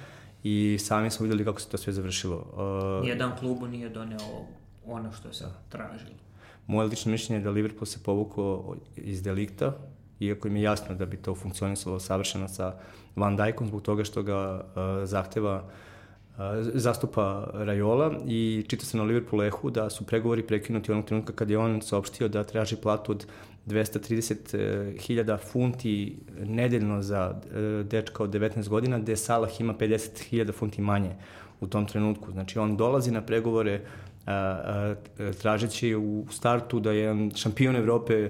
i sami smo videli kako se to sve završilo. Uh, Nijedan klubu nije doneo ono što se tražilo. Moje lično mišljenje je da Liverpool se povukao iz delikta, iako im je jasno da bi to funkcionisalo savršeno sa Van Dijkom zbog toga što ga uh, zahteva uh, zastupa Rajola i čita se na Liverpool Ehu da su pregovori prekinuti onog trenutka kad je on saopštio da traži platu od 230.000 funti nedeljno za e, dečka od 19 godina, gde Salah ima 50.000 funti manje u tom trenutku. Znači, on dolazi na pregovore a, tražeći u startu da je šampion Evrope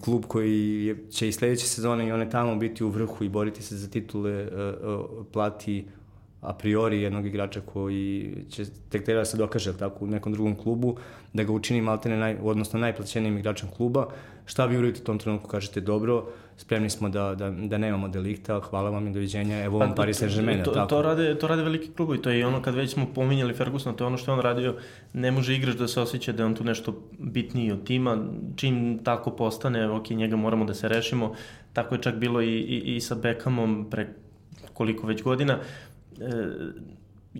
klub koji je, će i sledeće sezone i one tamo biti u vrhu i boriti se za titule plati a priori jednog igrača koji će tek treba da se dokaže tako u nekom drugom klubu, da ga učini maltene naj, odnosno najplaćenijim igračem kluba. Šta vi uradite u tom trenutku? Kažete dobro, spremni smo da, da, da nemamo delikta, hvala vam i doviđenja, evo vam pa, Paris Saint-Germain. To, tako. to, rade, to rade veliki klubovi, to je ono kad već smo pominjali Fergusona, to je ono što je on radio, ne može igrač da se osjeća da je on tu nešto bitniji od tima, čim tako postane, ok, njega moramo da se rešimo, tako je čak bilo i, i, i sa Beckhamom pre koliko već godina,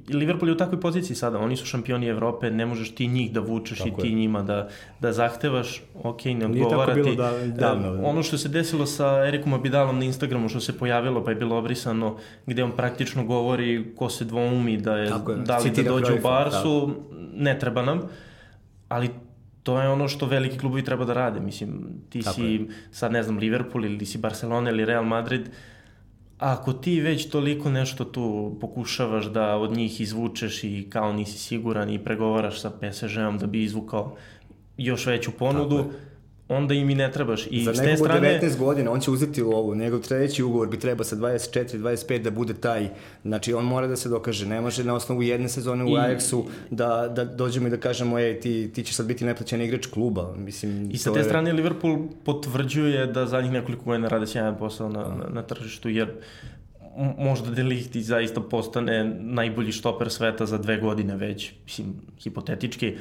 Liverpool je u takvoj poziciji sada, oni su šampioni Evrope, ne možeš ti njih da vučeš Tako i ti je. njima da, da zahtevaš, ok, ne odgovara ti. Da, davno. Ono što se desilo sa Erikom Abidalom na Instagramu, što se pojavilo pa je bilo obrisano, gde on praktično govori ko se dvoumi da je, je. da li da dođe u Barsu, da. ne treba nam, ali to je ono što veliki klubovi treba da rade. Mislim, ti Tako si je. sad, ne znam, Liverpool ili si Barcelona ili Real Madrid, uh, ako ti već toliko nešto tu pokušavaš da od njih izvučeš i kao nisi siguran i pregovaraš sa PSG-om da bi izvukao još veću ponudu, onda im i ne trebaš. I Za te strane... 19 godina, on će uzeti u ovu, njegov treći ugovor bi trebao sa 24, 25 da bude taj, znači on mora da se dokaže, ne može na osnovu jedne sezone u I... Ajaxu da, da dođemo i da kažemo, ej, ti, ti ćeš sad biti neplaćen igrač kluba. Mislim, I sa te je... strane Liverpool potvrđuje da zadnjih nekoliko godina rade sjajan posao na, na, na tržištu, jer možda Delichti zaista postane najbolji štoper sveta za dve godine već, mislim, hipotetički,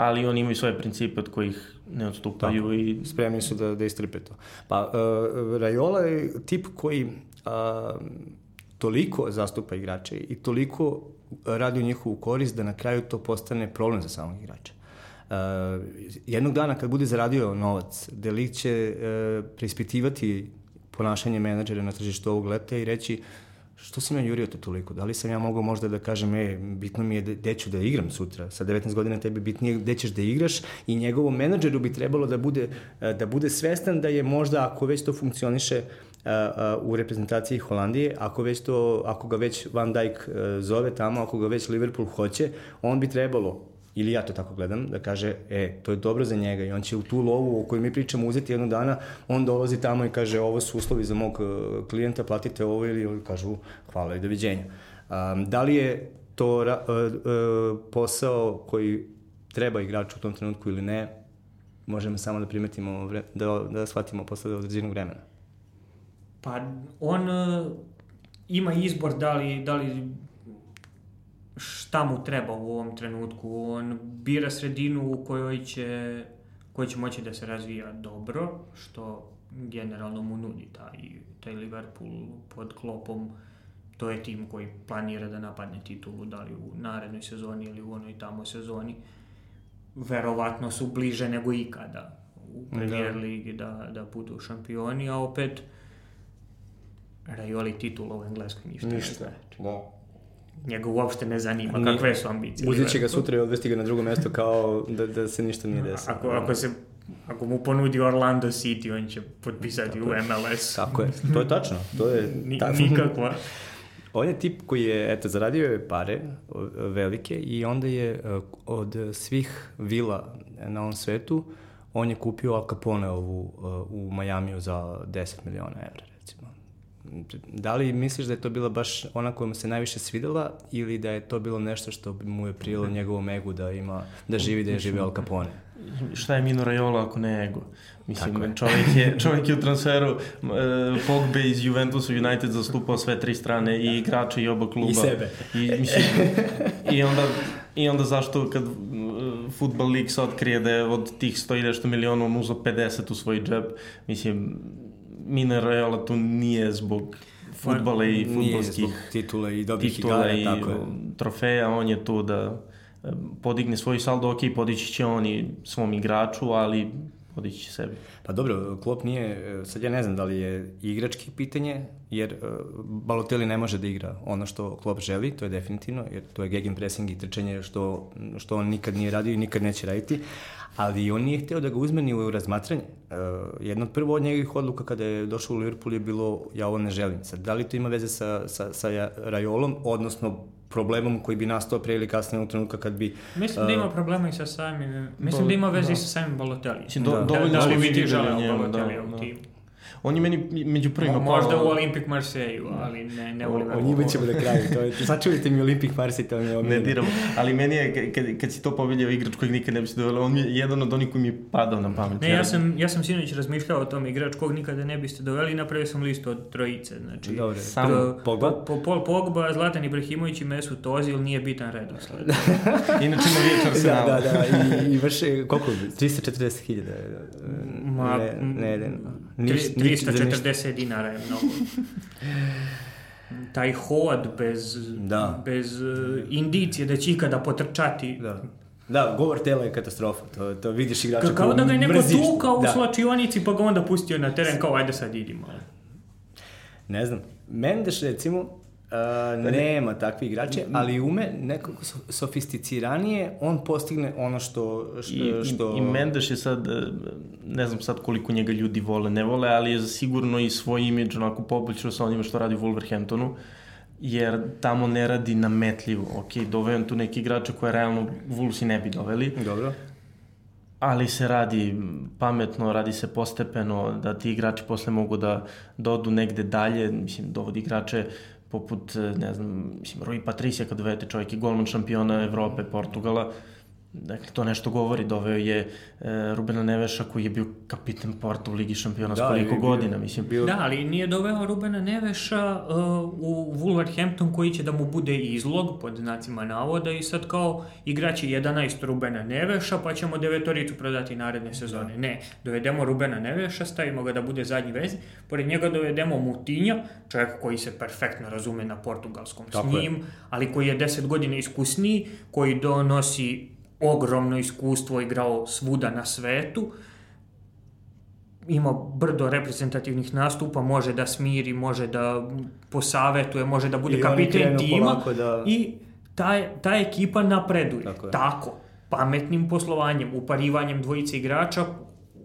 ali oni imaju svoje principe od kojih ne odstupaju Tako, i... Spremni su da, da istrpe to. Pa, uh, Rajola je tip koji uh, toliko zastupa igrače i toliko radi u njihovu korist da na kraju to postane problem za samog igrača. Uh, jednog dana kad bude zaradio novac, Delikt će uh, preispitivati ponašanje menadžera na tržištu ovog leta i reći što si me jurio to toliko? Da li sam ja mogao možda da kažem, e, bitno mi je gde ću da igram sutra, sa 19 godina tebi bitnije gde ćeš da igraš i njegovom menadžeru bi trebalo da bude, e, da bude svestan da je možda, ako već to funkcioniše, e, e, u reprezentaciji Holandije, ako, već to, ako ga već Van Dijk zove tamo, ako ga već Liverpool hoće, on bi trebalo ili ja to tako gledam, da kaže, e, to je dobro za njega i on će u tu lovu o kojoj mi pričamo uzeti jednog dana, on dolazi tamo i kaže, ovo su uslovi za mog e, klijenta, platite ovo ili kažu, hvala i doviđenja. Um, da li je to uh, uh, posao koji treba igraču u tom trenutku ili ne, možemo samo da primetimo, vre, da, da shvatimo posle određenog vremena. Pa on uh, ima izbor da li, da li šta mu treba u ovom trenutku. On bira sredinu u kojoj će, kojoj će moći da se razvija dobro, što generalno mu nudi taj, taj Liverpool pod klopom. To je tim koji planira da napadne titulu, da li u narednoj sezoni ili u onoj tamo sezoni. Verovatno su bliže nego ikada u Premier da. ligi da, da budu šampioni, a opet Rajoli titula u Engleskoj ništa, ništa. ne znači. Da njega uopšte ne zanima Ni, kakve su ambicije. Uzet će ga sutra i odvesti ga na drugo mesto kao da, da se ništa nije desilo. Ako, ako se ako mu ponudi Orlando City, on će potpisati Tako u MLS. Tako je, to je tačno. To je Ni, nikakva. On je tip koji je, eto, zaradio je pare velike i onda je e, od svih vila na ovom svetu, on je kupio Al Capone ovu e, u Majamiju za 10 miliona evra da li misliš da je to bila baš ona koja mu se najviše svidela ili da je to bilo nešto što mu je prijelo njegovom egu da ima, da živi da je živi Al Capone? Šta je Mino Raiola ako ne ego? Mislim, je. čovjek, je, čovjek je u transferu uh, Pogbe iz Juventusa United zastupao sve tri strane i igrače i oba kluba. I sebe. I, mislim, i, onda, I onda zašto kad uh, Football League se otkrije da je od tih 100 nešto miliona on uzao 50 u svoj džep, mislim, Mine Raiola tu nije zbog futbala i futbolskih titula i dobrih igara, i tako je. trofeja, on je tu da podigne svoj saldo, ok, podići će oni svom igraču, ali podići će sebi. Pa dobro, Klopp nije, sad ja ne znam da li je igrački pitanje, jer uh, Balotelli ne može da igra ono što Klopp želi, to je definitivno, jer to je gegen pressing i trčanje što, što on nikad nije radio i nikad neće raditi, ali on nije hteo da ga uzme ni u razmatranje. Uh, jedna od prvo od njegovih odluka kada je došao u Liverpool je bilo ja ovo ne želim. Sad, da li to ima veze sa, sa, sa Rajolom, odnosno problemom koji bi nastao pre ili kasnije u trenutka kad bi... Mislim da ima problema i sa samim... Mislim da ima veze da. i sa samim Balotelli. Da, da, dovoljno da, da li bi ti želeo Balotelli u timu? On je meni među prvima... Mo, možda u Olympic Marseille, ali ne, ne u Liverpoolu. O njima ćemo da kraju. To je, sačuvajte mi Olympic Marseille, to je Ne diramo. Ali meni je, kad, kad si to poviljao igrač kojeg nikad ne bi se dovela, on je jedan od onih koji mi je padao na pamet. Ne, ja sam, ja sam sinoć razmišljao o tom igrač kog nikada ne biste doveli i napravio sam listu od trojice. Znači, Dobre, samo Pogba? Po, po, Pogba, Zlatan Ibrahimović i Mesut Ozil nije bitan redosled. Inače ima vijeć Da, da, da. I, i vrše, koliko? 340.000. Ma, ne, ne, ne. Niš, 340 dinara je mnogo. taj hod bez, da. bez uh, indicije da će ikada potrčati. Da. Da, govor tela je katastrofa. To, to vidiš igrača Ka, kao da ga je neko mrziš. tukao u da. slačionici pa ga onda pustio na teren kao ajde sad idimo. Ne znam. Mendes recimo Uh, nema takvi igrače, ali ume nekako sofisticiranije, on postigne ono što... što, što... I, i Mendes je sad, e, ne znam sad koliko njega ljudi vole, ne vole, ali je sigurno i svoj imidž onako poboljšao sa onima što radi u Wolverhamptonu, jer tamo ne radi nametljivo. Ok, dovejem tu neki igrače koje realno Wolvesi ne bi doveli. Dobro ali se radi pametno, radi se postepeno, da ti igrači posle mogu da dodu negde dalje, mislim, dovodi igrače poput, ne znam, mislim, Rui Patricija kad dovedete čovjek i golman šampiona Evrope, Portugala, Dakle, to nešto govori. Doveo je e, Rubena Neveša koji je bio kapitan Porta u Ligi šampiona da, koliko bio, godina. Mislim. Bio... Da, ali nije doveo Rubena Neveša uh, u Wolverhampton koji će da mu bude izlog pod znacima navoda i sad kao igraće 11 Rubena Neveša pa ćemo devetoricu prodati naredne sezone. Da. Ne, dovedemo Rubena Neveša, stavimo ga da bude zadnji vez, pored njega dovedemo Mutinja, čovjek koji se perfektno razume na portugalskom Tako s njim, je. ali koji je 10 godina iskusniji, koji donosi ogromno iskustvo, igrao svuda na svetu, ima brdo reprezentativnih nastupa, može da smiri, može da posavetuje, može da bude kapiten tima da... i ta, ta ekipa napreduje. Tako, Tako, pametnim poslovanjem, uparivanjem dvojice igrača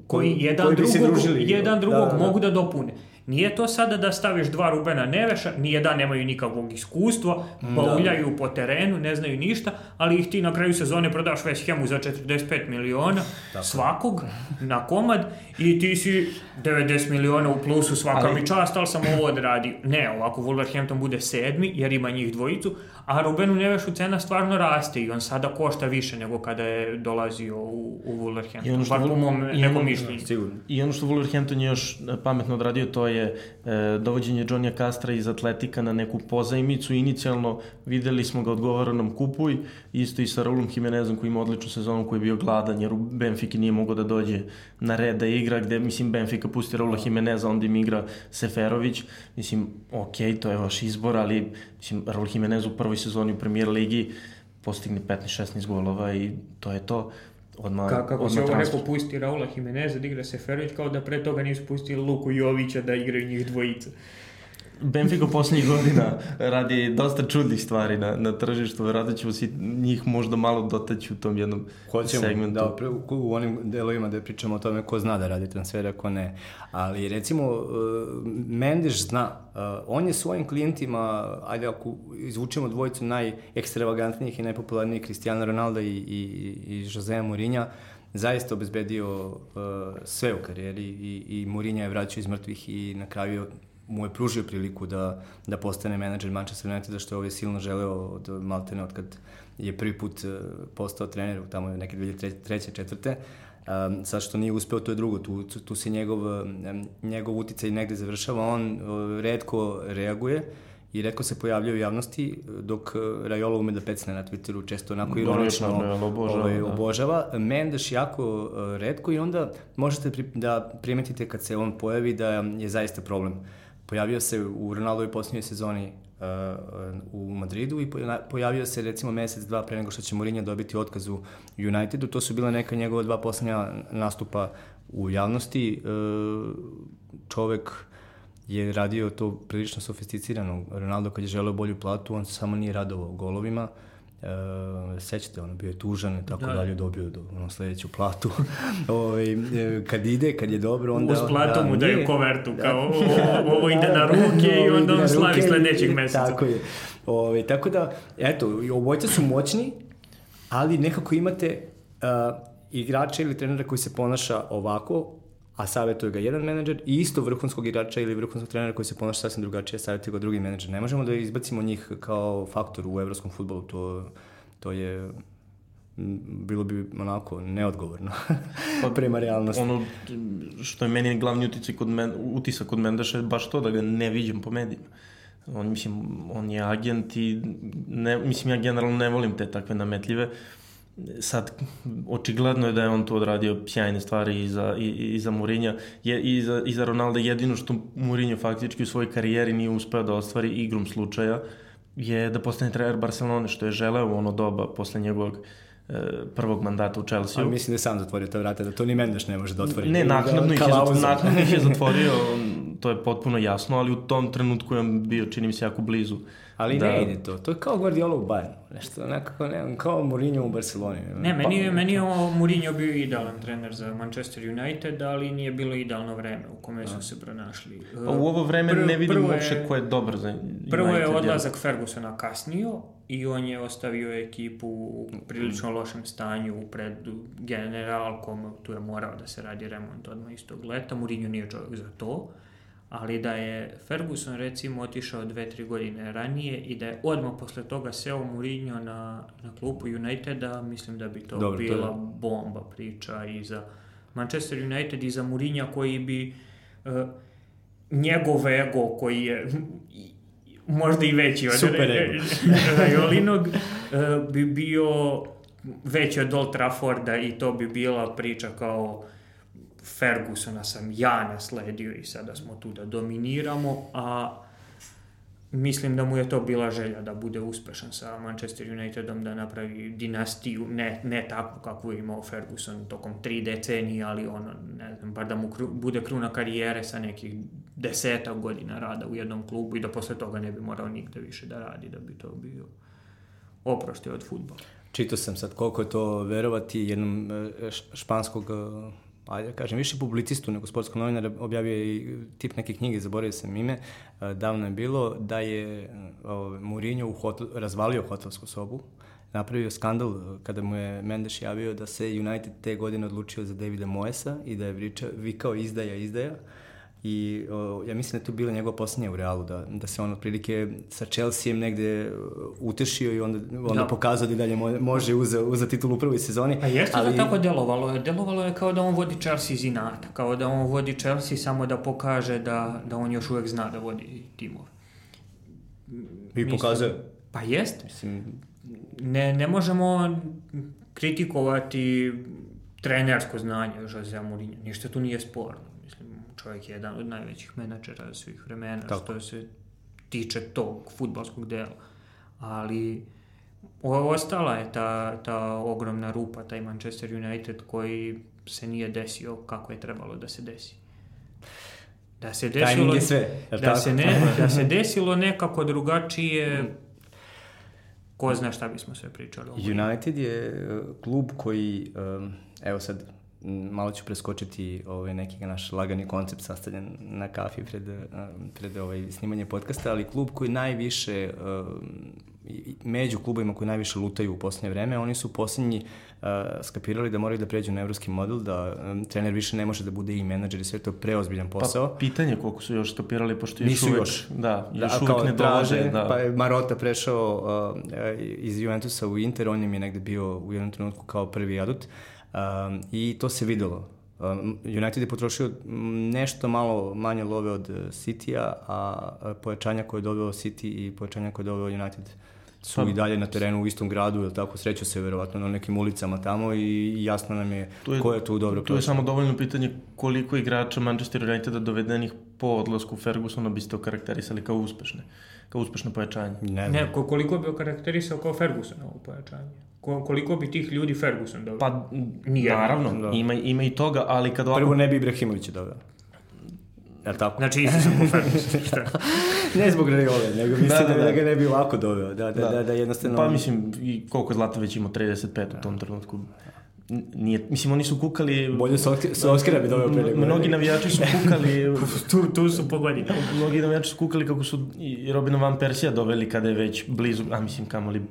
koji, jedan koji drugog, jedan drugog da, da, da. mogu da dopune. Nije to sada da staviš dva Rubena Neveša, nije da nemaju nikakvog iskustva, bauljaju da. po terenu, ne znaju ništa, ali ih ti na kraju sezone prodaš West Hamu za 45 miliona Tako. svakog na komad i ti si 90 miliona u plusu svaka ali... mi čast, ali sam ovo odradio. Ne, ovako Wolverhampton bude sedmi jer ima njih dvojicu, a Rubenu Nevešu cena stvarno raste i on sada košta više nego kada je dolazio u, u Wolverhampton. I ono što, po mom nekom mišljenju. I ono što Wolverhampton je još pametno odradio, to je e, dovođenje Johnnya Castra iz Atletika na neku pozajmicu. Inicijalno videli smo ga odgovaranom kupuj, isto i sa Raulom Jimenezom koji ima odličnu sezonu, koji je bio gladan, jer u Benfiki nije mogao da dođe na red da igra, gde, mislim, Benfika pusti Raula Jimeneza, onda im igra Seferović. Mislim, ok, to je vaš izbor, ali mislim, Raul Jimenez u prvoj sezoni u premier ligi postigne 15-16 golova i to je to odmah, Ka, kako se ovo neko pusti Raula Jimeneza da igra Seferović, kao da pre toga nisu pustili Luku Jovića da igraju njih dvojica. Benfica poslednjih godina radi dosta čudnih stvari na, na tržištu, verovatno ćemo si njih možda malo dotaći u tom jednom Hoćemo, segmentu. Da, pre, u onim delovima da pričamo o tome ko zna da radi transfere, ko ne. Ali recimo, uh, Mendes zna, uh, on je svojim klijentima, ajde ako izvučemo dvojicu najekstravagantnijih i najpopularnijih Cristiano Ronaldo i, i, i Jose Mourinho, zaista obezbedio uh, sve u karijeri i, i Mourinho je vraćao iz mrtvih i na kraju mu je pružio priliku da, da postane menadžer Manchester Uniteda, što je ovdje silno želeo od Maltene, od kad je prvi put e, postao trener, tamo je neke 2003. četvrte. Um, sad što nije uspeo, to je drugo, tu, tu, se njegov, njegov uticaj negde završava, on uh, redko reaguje i redko se pojavlja u javnosti, dok Rajola ume da pecne na Twitteru, često onako ironično obožava, ovaj, da. obožava. Mendes jako uh, redko i onda možete da primetite kad se on pojavi da je zaista problem pojavio se u Ronaldovoj posljednjoj sezoni uh, u Madridu i pojavio se recimo mesec, dva pre nego što će Mourinho dobiti otkaz u Unitedu. To su bila neka njegova dva poslednja nastupa u javnosti. Uh, čovek je radio to prilično sofisticirano. Ronaldo kad je želeo bolju platu, on samo nije radovao golovima. Uh, Uh, sećate, ono, bio je tužan i tako da. dalje, dobio do, ono, sledeću platu. Ove, ovaj, kad ide, kad je dobro, onda... Uz platu da, mu daju kovertu, da. kao ovo, ovo ide na ruke i onda on slavi sledećeg meseca. Tako je. Ove, ovaj, tako da, eto, obojca su moćni, ali nekako imate uh, igrača ili trenera koji se ponaša ovako, a savjetuje ga jedan menadžer i isto vrhunskog igrača ili vrhunskog trenera koji se ponaša sasvim drugačije, savjetuje ga drugi menadžer. Ne možemo da izbacimo njih kao faktor u evropskom futbolu, to, to je bilo bi onako neodgovorno pa, prema realnosti. Ono što je meni glavni uticaj kod men, utisak kod Mendeša je baš to da ga ne viđem po medijima. On, mislim, on je agent i ne, mislim, ja generalno ne volim te takve nametljive. Sad, očigledno je da je on tu odradio sjajne stvari i za, i, i za Mourinho je, i, za, i za Ronaldo. Jedino što Mourinho faktički u svojoj karijeri nije uspeo da ostvari igrom slučaja je da postane trener Barcelone, što je želeo u ono doba posle njegovog prvog mandata u Chelsea. Ali mislim da je sam zatvorio te vrate, da to ni Mendes ne može da otvori. Ne, naknadno ih, je, naknadno ih je zatvorio, to je potpuno jasno, ali u tom trenutku je bio, čini mi se, jako blizu Ali da... ne ide to. To je kao Guardiola u Bayernu. Nešto nekako, ne, kao Mourinho u Barceloni. Ne, meni, pa, meni je Mourinho bio idealan trener za Manchester United, ali nije bilo idealno vreme u kome su se pronašli. Pa u ovo vreme prvo, ne vidim uopšte ko je dobar za United. Prvo je odlazak Fergusona kasnio i on je ostavio ekipu u prilično lošem stanju pred generalkom, tu je morao da se radi remont odmah istog leta. Mourinho nije čovjek za to ali da je Ferguson recimo otišao dve, tri godine ranije i da je odmah posle toga seo Mourinho na, na klupu Uniteda, mislim da bi to Dobre, bila to je... bomba priča i za Manchester United i za Mourinho koji bi uh, njegov ego koji je možda i veći od Rajolinog uh, bi bio veći od Old Trafforda i to bi bila priča kao Fergusona sam ja nasledio i sada smo tu da dominiramo, a mislim da mu je to bila želja da bude uspešan sa Manchester Unitedom, da napravi dinastiju, ne, ne takvu kakvu je imao Ferguson tokom tri decenije, ali ono, ne znam, bar da mu kru, bude kruna karijere sa nekih deseta godina rada u jednom klubu i da posle toga ne bi morao nigde više da radi, da bi to bio oprosti od futbola. Čitao sam sad koliko je to verovati jednom e, španskog ajde da kažem, više publicistu nego sportskog novinara, objavio i tip neke knjige, zaboravio sam ime, davno je bilo, da je Mourinho u hotel, razvalio hotelsku sobu, napravio skandal kada mu je Mendes javio da se United te godine odlučio za Davida Moesa i da je vriča, vikao izdaja, izdaja, i o, ja mislim da je to bila njegova poslednja u Realu, da, da se on otprilike sa Chelseaem negde utešio i onda, onda da. pokazao da dalje može uza, uza titul u prvoj sezoni. A jeste ali... da tako delovalo je? Delovalo je kao da on vodi Chelsea iz inata, kao da on vodi Chelsea samo da pokaže da, da on još uvek zna da vodi timove. I pokazuje. Pa jeste. Mislim... Ne, ne možemo kritikovati trenersko znanje Jose Mourinho, ništa tu nije sporno čovjek je jedan od najvećih menadžera svih vremena Tako. što se tiče tog futbalskog dela. Ali ostala je ta, ta ogromna rupa, taj Manchester United koji se nije desio kako je trebalo da se desi. Da se desilo, je sve, da, se ne, da se desilo nekako drugačije, ko zna šta bismo sve pričali. United je uh, klub koji, um, evo sad, malo ću preskočiti ovaj neki naš lagani koncept sastavljen na kafi pred, pred ovaj snimanje podcasta, ali klub koji najviše među klubovima koji najviše lutaju u poslednje vreme, oni su poslednji skapirali da moraju da pređu na evropski model, da trener više ne može da bude i menadžer i sve to preozbiljan pa, posao. Pa pitanje koliko su još skapirali, pošto još Nisu uvek, još. Da, da još da, uvek ne dolaze. Da. Pa je Marota prešao uh, iz Juventusa u Inter, on im je negde bio u jednom trenutku kao prvi adut. Uh, Um, I to se videlo. Um, United je potrošio nešto malo manje love od uh, City-a, a pojačanja koje je dobio City i pojačanja koje je dobio United su pa, i dalje na terenu u istom gradu, ili tako, sreću se verovatno na nekim ulicama tamo i jasno nam je, je ko je tu dobro Tu je samo dovoljno pitanje koliko igrača Manchester Uniteda dovedenih po odlasku Fergusona biste okarakterisali kao uspešne, kao uspešno pojačanje. Ne, ne koliko bi okarakterisao kao Ferguson ovo pojačanje? Koliko bi tih ljudi Ferguson doveo? Pa, Nije, naravno, da. ima, ima i toga, ali kad ovako... Prvo ne bi Ibrahimovića doveo. Je tako? Znači, isto sam po Ferguson, ne zbog Rajole, nego mislim da, da, da, da, ga ne bi ovako doveo. Da, da, da, da, da jednostavno... Pa mislim, i koliko već imao 35 u tom trenutku. Nije, mislim, oni su kukali... Bolje sa Oskara bi doveo pre nego. Mnogi navijači su kukali... tu, tu su pogodili. Mnogi navijači su kukali kako su i Robina Van Persija doveli kada je već blizu, a mislim, kamoli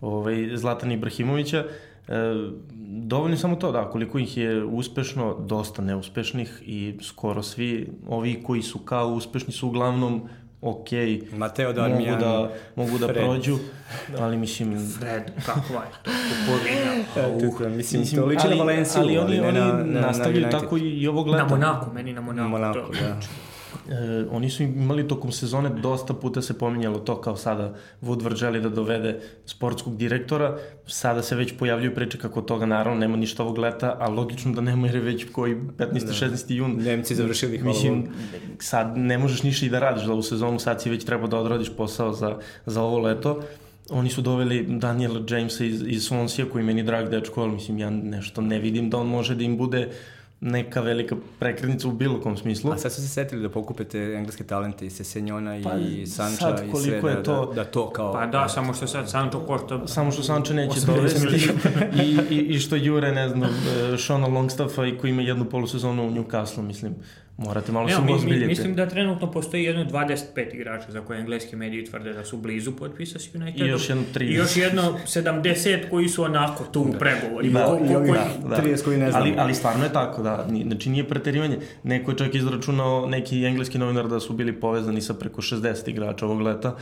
ovaj, Zlatan Ibrahimovića. E, dovoljno samo to, da, koliko ih je uspešno, dosta neuspešnih i skoro svi ovi koji su kao uspešni su uglavnom ok, Mateo Darmian, mogu da, mogu da Fred. prođu, ali mislim... Fred, kako je to, kupovina. Uh, mislim, mislim, to liči na Valenciju, ali, ali oni, oni na, na, nastavljaju na tako i ovo leta. Na Monako, meni na Monako. Monako, da. E, oni su imali tokom sezone dosta puta se pominjalo to kao sada Woodward želi da dovede sportskog direktora, sada se već pojavljuju priče kako toga naravno nema ništa ovog leta, a logično da nema jer je već koji 15. Da. 16. jun. Nemci završili hvala Mislim, sad ne možeš ništa i da radiš za ovu sezonu, sad si već treba da odradiš posao za, za ovo leto. Oni su doveli Daniela Jamesa iz, iz Swansea koji meni drag dečko, ali mislim ja nešto ne vidim da on može da im bude uh, neka velika prekretnica u bilo kom smislu. A sad su se setili da pokupete engleske talente i Sesenjona pa, i Sanča i sve, je da, to, da, da to kao... Pa da, samo što sad Sančo košta... Samo što Sančo neće dovesti. i, i, i što Jure, ne znam, Shona Longstaffa i koji ima jednu polusezonu u Newcastle, mislim, Morate malo se ozbiljiti. Mislim da trenutno postoji jedno 25 igrača za koje engleski mediji tvrde da su blizu potpisa s Unitedom. I još jedno 30. I još jedno 70 koji su onako tu u pregovorima. Da, ko, ko, koji, da, da. 30 koji ne znam. Ali, ali stvarno je tako, da. Znači nije preterivanje. Neko je čak izračunao neki engleski novinar da su bili povezani sa preko 60 igrača ovog leta.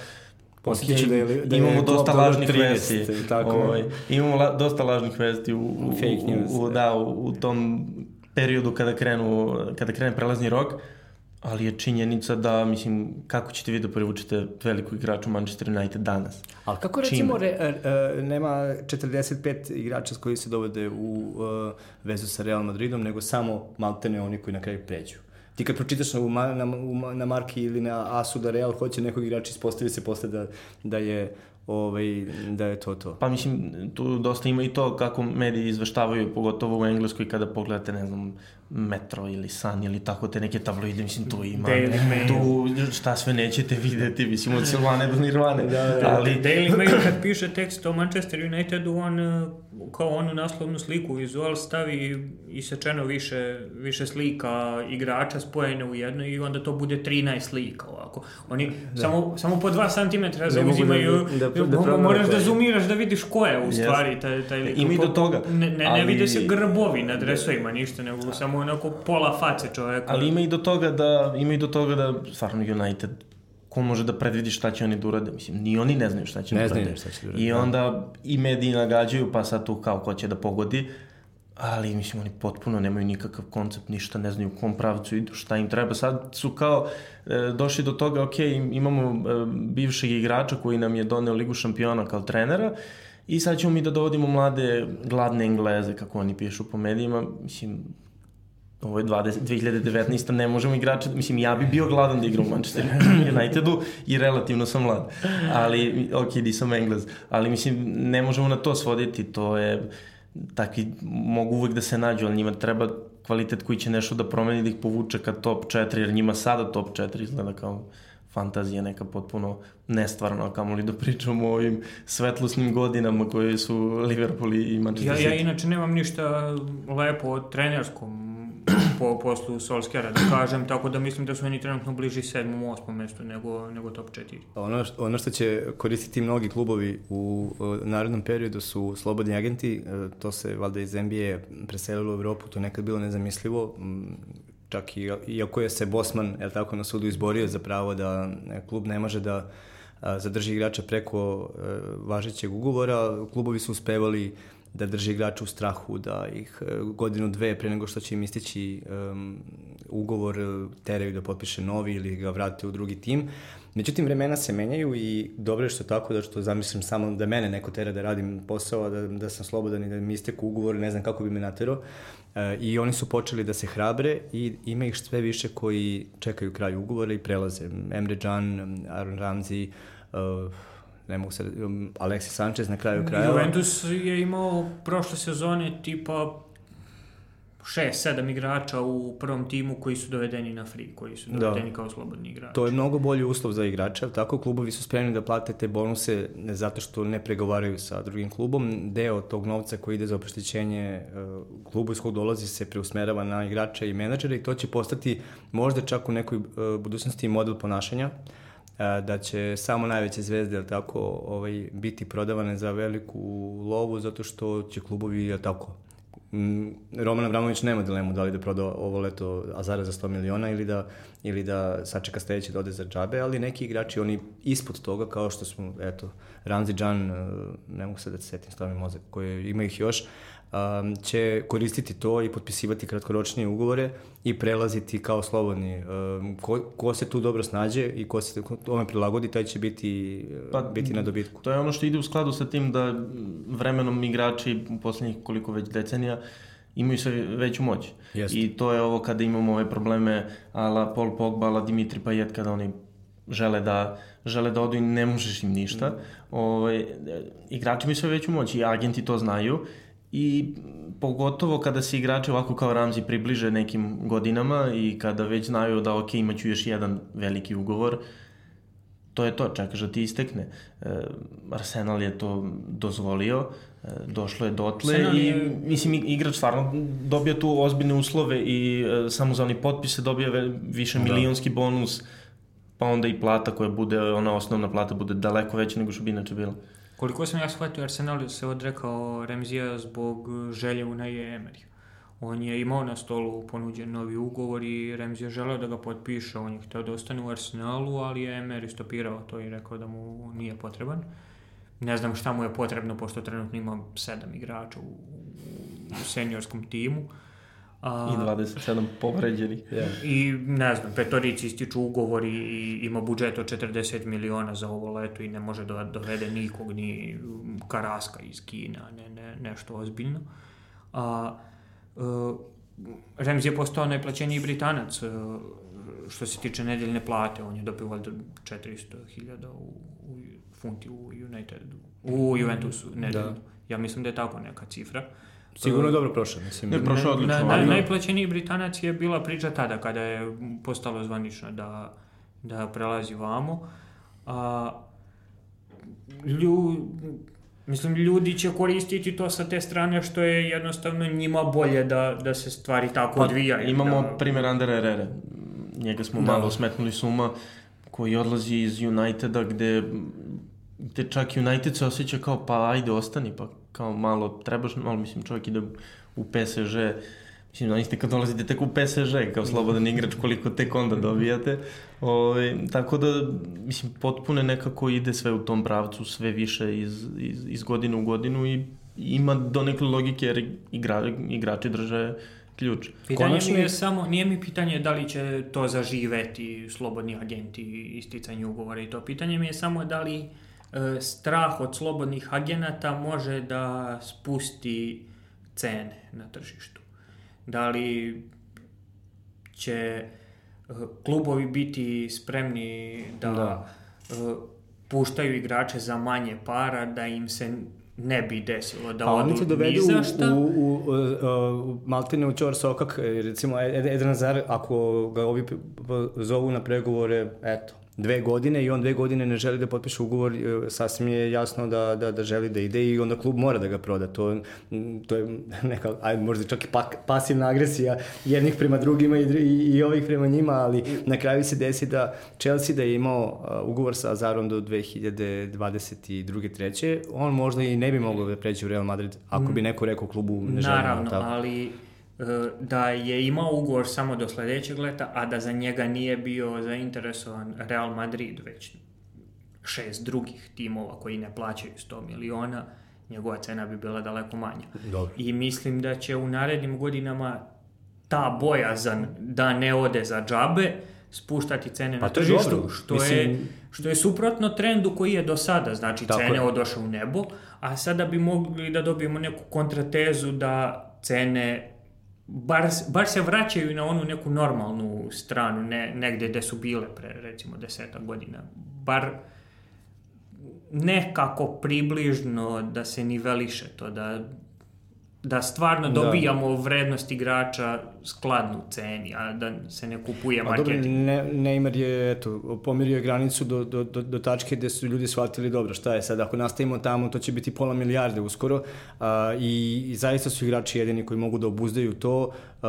Okay, da je, da imamo dosta lažnih 30, vesti. Tako. Ovaj, imamo la, dosta lažnih vesti u, u, Fake news. U, u, da, u, u tom periodu kada krenu, kada krene prelazni rok, ali je činjenica da, mislim, kako ćete vi da privučete veliku igraču Manchester United danas? Ali kako recimo re, re, nema 45 igrača koji se dovode u uh, vezu sa Real Madridom, nego samo maltene oni koji na kraju pređu? Ti kad pročitaš na, na, na Marki ili na Asu da Real hoće nekog igrača, ispostavi se posle da, da je ovaj, da je to to. Pa mislim, tu dosta ima i to kako mediji izveštavaju, pogotovo u Engleskoj kada pogledate, ne znam, Metro ili Sun ili tako te neke tabloide, mislim, tu ima, tu šta sve nećete videti, mislim, od Silvane do Nirvane. da, da, ali... Daily Mail kad piše tekst o Manchester Unitedu, on kao onu naslovnu sliku vizual stavi isečeno više, više slika igrača spojene u jedno i onda to bude 13 slika ovako. Oni da. samo, samo po 2 cm zauzimaju, da, da, da, da moraš da zoomiraš da vidiš ko je u stvari taj, taj lik. Ima i do toga. Ne, ne, ali... ne vide se grbovi na dresovima ništa, nego samo onako pola face čoveka. Ali ima i do toga da, ima i do toga da stvarno United ko može da predvidi šta će oni da urade? Mislim, ni oni ne znaju šta će ne da urade. Ne znaju šta će da urade. I da. onda i mediji nagađaju, pa sad tu kao ko će da pogodi, ali mislim oni potpuno nemaju nikakav koncept, ništa, ne znaju u kom pravcu idu, šta im treba. Sad su kao e, došli do toga, ok, imamo e, bivšeg igrača koji nam je doneo Ligu šampiona kao trenera i sad ćemo mi da dovodimo mlade gladne Engleze, kako oni pišu po medijima. Mislim, ovo je 20, 2019. ne možemo igrače, mislim ja bi bio gladan da igram u Manchester Unitedu i relativno sam mlad, ali ok, nisam Englez, ali mislim ne možemo na to svoditi, to je takvi mogu uvek da se nađu, ali njima treba kvalitet koji će nešto da promeni da ih povuče ka top 4, jer njima sada top 4 izgleda kao fantazija neka potpuno nestvarna, a kamoli da pričamo o ovim svetlosnim godinama koje su Liverpool i Manchester City. Ja, ja inače nemam ništa lepo o trenerskom po poslu Solskjara, da kažem, tako da mislim da su oni trenutno bliži sedmom, osmom mestu nego, nego top 4. Ono, ono što će koristiti mnogi klubovi u, u narednom periodu su slobodni agenti, e, to se valjda iz NBA preselilo u Evropu, to nekad bilo nezamislivo, čak i, iako je se Bosman, je tako, na sudu izborio za pravo da klub ne može da zadrži igrača preko e, važećeg ugovora, klubovi su uspevali da drži igrača u strahu, da ih e, godinu, dve pre nego što će im istići um, ugovor e, teraju da potpiše novi ili ga vrate u drugi tim. Međutim, vremena se menjaju i dobro je što tako da što zamislim samo da mene neko tera da radim posao, da, da sam slobodan i da mi isteku ugovor, ne znam kako bi me natero. E, I oni su počeli da se hrabre i ima ih sve više koji čekaju kraj ugovora i prelaze. Emre Can, Aaron Ramsey, uh, ne mogu se, um, Alexis Sanchez na kraju krajeva. Juventus je imao prošle sezone tipa 6-7 igrača u prvom timu koji su dovedeni na free, koji su da. dovedeni da. kao slobodni igrači. To je mnogo bolji uslov za igrača, tako klubovi su spremni da plate te bonuse ne zato što ne pregovaraju sa drugim klubom. Deo tog novca koji ide za oproštećenje uh, klubu iz kog dolazi se preusmerava na igrača i menadžera i to će postati možda čak u nekoj uh, budućnosti model ponašanja. Uh, da će samo najveće zvezde ili tako ovaj biti prodavane za veliku lovu zato što će klubovi ili tako mm, Roman Abramović nema dilemu da li da proda ovo leto Azara za 100 miliona ili da, ili da sačeka sledeće da ode za džabe, ali neki igrači oni ispod toga kao što smo, eto, Ramzi Džan, ne mogu se da se setim stavim mozak, koji ima ih još, um, će koristiti to i potpisivati kratkoročnije ugovore i prelaziti kao slobodni. Um, ko, ko se tu dobro snađe i ko se tome prilagodi, taj će biti, pa, biti na dobitku. To je ono što ide u skladu sa tim da vremenom igrači u poslednjih koliko već decenija imaju sve veću moć. Jeste. I to je ovo kada imamo ove probleme ala Paul Pogba, ala Dimitri Payet, kada oni žele da, žele da odu i ne možeš im ništa. Mm. Ove, ovaj, igrači imaju sve veću moć i agenti to znaju i pogotovo kada se igrači ovako kao Ramzi približe nekim godinama i kada već znaju da ok, imaću još jedan veliki ugovor, to je to, čekaš da ti istekne. E, Arsenal je to dozvolio, e, došlo je dotle Arsenal i je... mislim igrač stvarno dobija tu ozbiljne uslove i e, samo za oni potpise dobija više da. milionski bonus, pa onda i plata koja bude, ona osnovna plata bude daleko veća nego što bi inače bila. Koliko sam ja shvatio, Arsenal se odrekao Remzija zbog želje u Naje Emery. On je imao na stolu ponuđen novi ugovor i Remzi je želeo da ga potpiše. On je hteo da ostane u Arsenalu, ali je Emery stopirao to i rekao da mu nije potreban. Ne znam šta mu je potrebno, pošto trenutno ima sedam igrača u, u seniorskom timu. Uh, A, I 27 povređenih. Yeah. I ne znam, petorici ističu ugovor i ima budžet od 40 miliona za ovo leto i ne može da dovede nikog, ni Karaska iz Kina, ne, ne, nešto ozbiljno. A, uh, Rems je postao najplaćeniji Britanac uh, što se tiče nedeljne plate, on je dobio valjda 400.000 u, u funti u Unitedu, u Juventusu nedeljno. Da. Ja mislim da je tako neka cifra. Uh, Sigurno je dobro prošao, mislim. Ne, prošao odlično. Na, na, najplaćeniji Britanac je bila priča tada kada je postalo zvanično da, da prelazi vamo. A, lju, mislim, ljudi će koristiti to sa te strane što je jednostavno njima bolje da, da se stvari tako pa, odvijaju. Imamo da... primjer Andere Herrera. Njega smo da. malo smetnuli suma koji odlazi iz Uniteda gde, gde čak United se osjeća kao pa ajde ostani pa kao malo trebaš, malo mislim čovjek ide u PSG, mislim, oni ste kad dolazite tek u PSG, kao slobodan igrač, koliko tek onda dobijate. O, ovaj, tako da, mislim, potpuno nekako ide sve u tom pravcu, sve više iz, iz, iz godine u godinu i ima do neke logike jer igra, igrači drže ključ. Pitanje Konačno... mi je samo, nije mi pitanje da li će to zaživeti slobodni agenti isticanje ugovora i to. Pitanje mi je samo da li strah od slobodnih agenata može da spusti cene na tržištu. Da li će e, klubovi biti spremni da, da. E, puštaju igrače za manje para, da im se ne bi desilo da pa odu oni dovedu ni za šta. U, u, u, u Maltine u Čor Sokak, recimo Eden Zar, ako ga ovi zovu na pregovore, eto, dve godine i on dve godine ne želi da potpiše ugovor, e, sasvim je jasno da, da, da želi da ide i onda klub mora da ga proda. To, to je neka, ajde, možda čak i pa, pasivna agresija jednih prema drugima i, i, i ovih prema njima, ali na kraju se desi da Chelsea da je imao ugovor sa Azarom do 2022. treće, on možda i ne bi mogao da pređe u Real Madrid ako bi mm. neko rekao klubu ne želi. Naravno, ali E, da je imao ugovor samo do sledećeg leta, a da za njega nije bio zainteresovan Real Madrid, već šest drugih timova koji ne plaćaju 100 miliona, njegova cena bi bila daleko manja. Dobro. I mislim da će u narednim godinama ta bojazan da ne ode za džabe spuštati cene pa na tržištu, dobro. što, mislim... je, što je suprotno trendu koji je do sada, znači Tako cene je. odošle u nebo, a sada bi mogli da dobijemo neku kontratezu da cene bar, bar se vraćaju na onu neku normalnu stranu, ne, negde gde su bile pre recimo deseta godina. Bar nekako približno da se niveliše to, da da stvarno da. dobijamo da. vrednost igrača skladnu ceni, a da se ne kupuje pa marketing. Dobro, ne, Neymar je eto, pomirio granicu do, do, do, do tačke gde su ljudi shvatili dobro šta je sad, ako nastavimo tamo to će biti pola milijarde uskoro a, i, i zaista su igrači jedini koji mogu da obuzdaju to uh,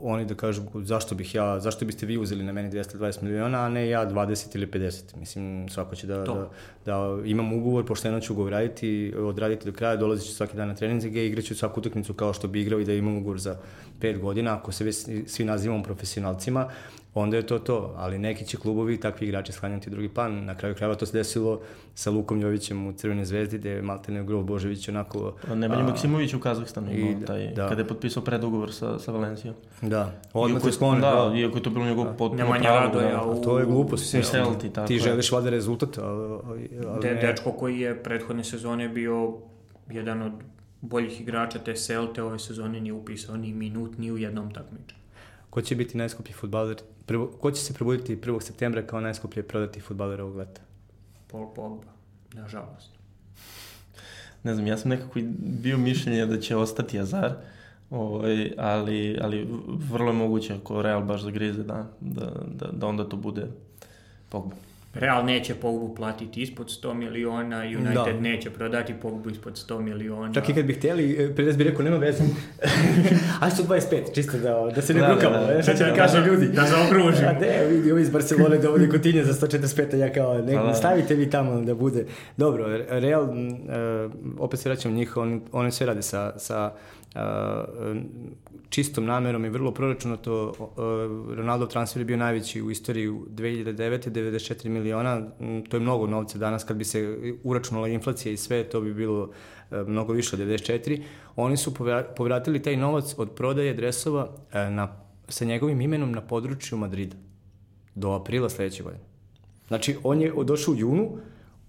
oni da kažu zašto bih ja, zašto biste vi uzeli na meni 220 miliona, a ne ja 20 ili 50. Mislim, svako će da, da, da imam ugovor, pošteno ću ugovor raditi, odraditi do kraja, dolazit ću svaki dan na treninzige i igraću svaku utakmicu kao što bi igrao i da ima ugovor za 5 godina, ako se svi nazivamo profesionalcima, onda je to to, ali neki će klubovi takvi igrači sklanjati drugi plan. Na kraju krajeva to se desilo sa Lukom Jovićem u Crvenoj zvezdi, gde je Maltene Grov Božević onako... A Nemanja Maksimović u Kazahstanu i, da, taj, da. kada je potpisao predugovor sa, sa Valencijom. Da, odmah se skloni. Da, da, iako je to bilo njegov da. potpuno Nemanja pravo. Radoja. Da, a to je glupost. U Celti, tako Ti želiš vada rezultat, ali... ali De, dečko koji je prethodne sezone bio jedan od boljih igrača te Celte ove sezone nije upisao ni minut ni u jednom takmičenju. Ko će biti najskuplji futbaler? Prvo, ko će se probuditi 1. septembra kao najskuplje prodati futbaler ovog leta? Paul Pogba, nažalost. Ne znam, ja sam nekako bio mišljenje da će ostati Azar, ovaj, ali, ali vrlo je moguće ako Real baš zagrize da, da, da, da onda to bude Pogba. Real neće Pogbu platiti ispod 100 miliona, United da. neće prodati Pogbu ispod 100 miliona. Čak i kad bi htjeli, e, Perez bi rekao, nema veze. A su 25, čisto da, da se ne da, brukamo. Da, da. Šta će da, da kaže ljudi? Da zaokružimo. A ne, vidi, ovi iz Barcelone dovodi Coutinho za 145, a ja kao, ne, da, stavite vi tamo da bude. Dobro, Real, uh, opet se vraćam njih, on, one sve rade sa, sa čistom namerom i vrlo proračunato Ronaldo transfer je bio najveći u istoriji 2009. 94 miliona, to je mnogo novca danas kad bi se uračunala inflacija i sve, to bi bilo mnogo više od 94. Oni su povratili taj novac od prodaje dresova na, sa njegovim imenom na području Madrida do aprila sledeće godine. Znači, on je došao u junu,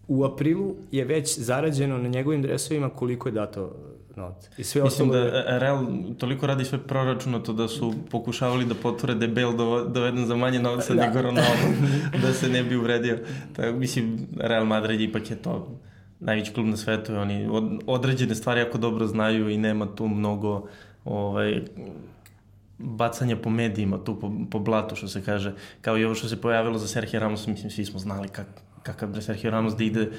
u aprilu je već zarađeno na njegovim dresovima koliko je dato novca. I sve Mislim da je... Real toliko radi sve proračunato da su pokušavali da potvore da je Bale doveden za manje novca da. nego Ronaldo, da se ne bi uvredio. Tako, mislim, Real Madrid ipak je to najveći klub na svetu i oni od, određene stvari jako dobro znaju i nema tu mnogo ovaj, bacanja po medijima, tu po, po blatu, što se kaže, kao i ovo što se pojavilo za Sergio Ramos, mislim, svi smo znali kako kakav bre Sergio Ramos da ide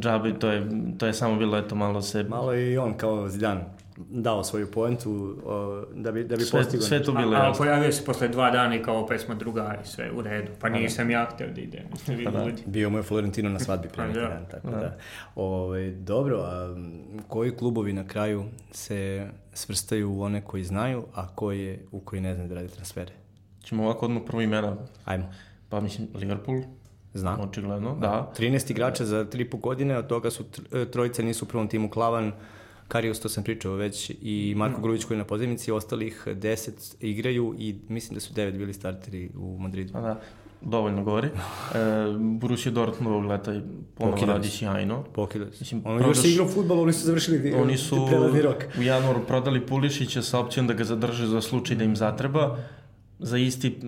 džabe, to je, to je samo bilo eto malo se... Malo i on kao Zidane dao svoju poentu o, da bi, da bi sve, postigao. Sve to bilo a, a pojavio se posle dva dana i kao opet smo drugari, sve u redu. Pa nisam ja hteo da idem. Pa da, bio mu je Florentino na svadbi pre neki dan, tako da. da. Ove, dobro, a koji klubovi na kraju se svrstaju u one koji znaju, a koji u koji ne znaju da radi transfere? Ćemo ovako odmah prvo imena. Ajmo. Pa mislim, Liverpool, Znam. Očigledno, da. 13 igrača za 3,5 godine, od toga su e, trojice nisu u prvom timu Klavan, Karius, to sam pričao već, i Marko Grujić koji je na pozivnici, ostalih 10 igraju i mislim da su 9 bili starteri u Madridu. A da, dovoljno govori. E, Borussia Dortmund ovog leta ponovo radi sjajno. Pokidali Mislim, Ono prodaš... još igrao futbol, oni su završili oni su rok. u januaru prodali Pulišića sa opcijom da ga zadrže za slučaj da im zatreba za isti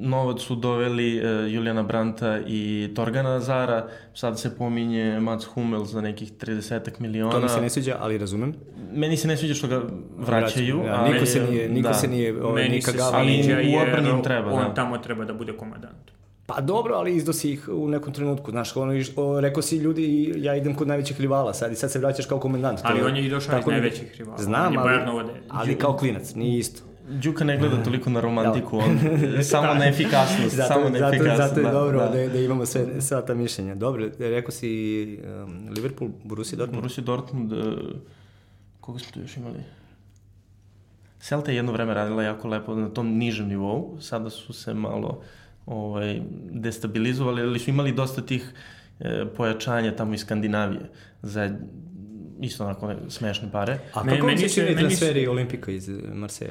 novac su doveli uh, Julijana Branta i Torgana Zara, sad se pominje Mats Hummel za nekih 30 miliona. To mi se ne sviđa, ali razumem. Meni se ne sviđa što ga vraćaju. Ja, ali, niko se nije, niko da. se nije ovaj, Meni se sviđa jer im treba, on da. tamo treba da bude komandant. Pa dobro, ali izdosi ih u nekom trenutku. Znaš, ono, o, rekao si ljudi, ja idem kod najvećih rivala sad i sad se vraćaš kao komandant. Ali on je i došao iz najvećih rivala. Znam, ali, ali kao klinac, nije isto. Đuka ne gleda toliko na romantiku, on samo na efikasnost. zato, samo na efikasnost, zato, zato je da, dobro da. Da, da imamo sve, sva ta mišljenja. Dobro, rekao si um, Liverpool, Borussia Dortmund. Borussia Dortmund, uh, koga smo tu još imali? Celta je jedno vreme radila jako lepo na tom nižem nivou, sada su se malo ovaj, destabilizovali, ali su imali dosta tih e, pojačanja tamo iz Skandinavije za isto onako smešne pare. A meni, kako meni se čini transferi Olimpika iz Marseja?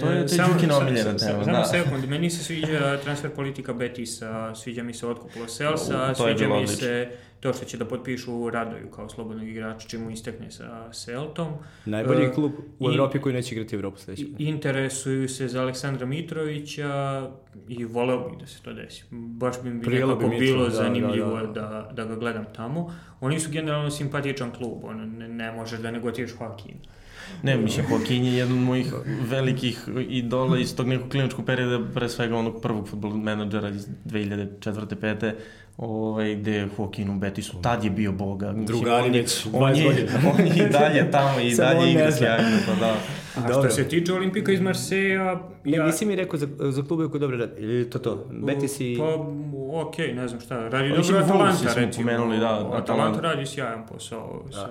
To je, to je Đukina omiljena tema. Samo da. sekund, meni se sviđa transfer politika Betisa, sviđa mi se otkup Loselsa, sviđa mi se to što će da potpišu Radoju kao slobodnog igrača, čemu istekne sa Seltom. Najbolji uh, klub u Evropi koji neće igrati Evropu sledeće. Interesuju se za Aleksandra Mitrovića i voleo bih da se to desi. Baš bi mi Prijelo nekako bi bilo da, zanimljivo da, da, da. da, ga gledam tamo. Oni su generalno simpatičan klub, on, ne, ne možeš da ne gotiš Joaquin. Ne, mislim, Joaquin je jedan od mojih velikih idola iz tog nekog kliničkog perioda, pre svega onog prvog futbol menadžera iz 2004. 5 ovaj, gde Joaquin u Betisu, tad je bio boga. Drugari već on, je, on je i dalje tamo i dalje igra sjajno, pa da. A Dobro. što se tiče Olimpika iz Marseja... Ne, ja... nisi mi rekao za, za klube koji dobro radi, ili to to? Betis i... Pa, ok, ne znam šta, radi dobro Atalanta, recimo. Pomenuli, da, Atalanta, Atalanta radi sjajan posao. Da. Sa,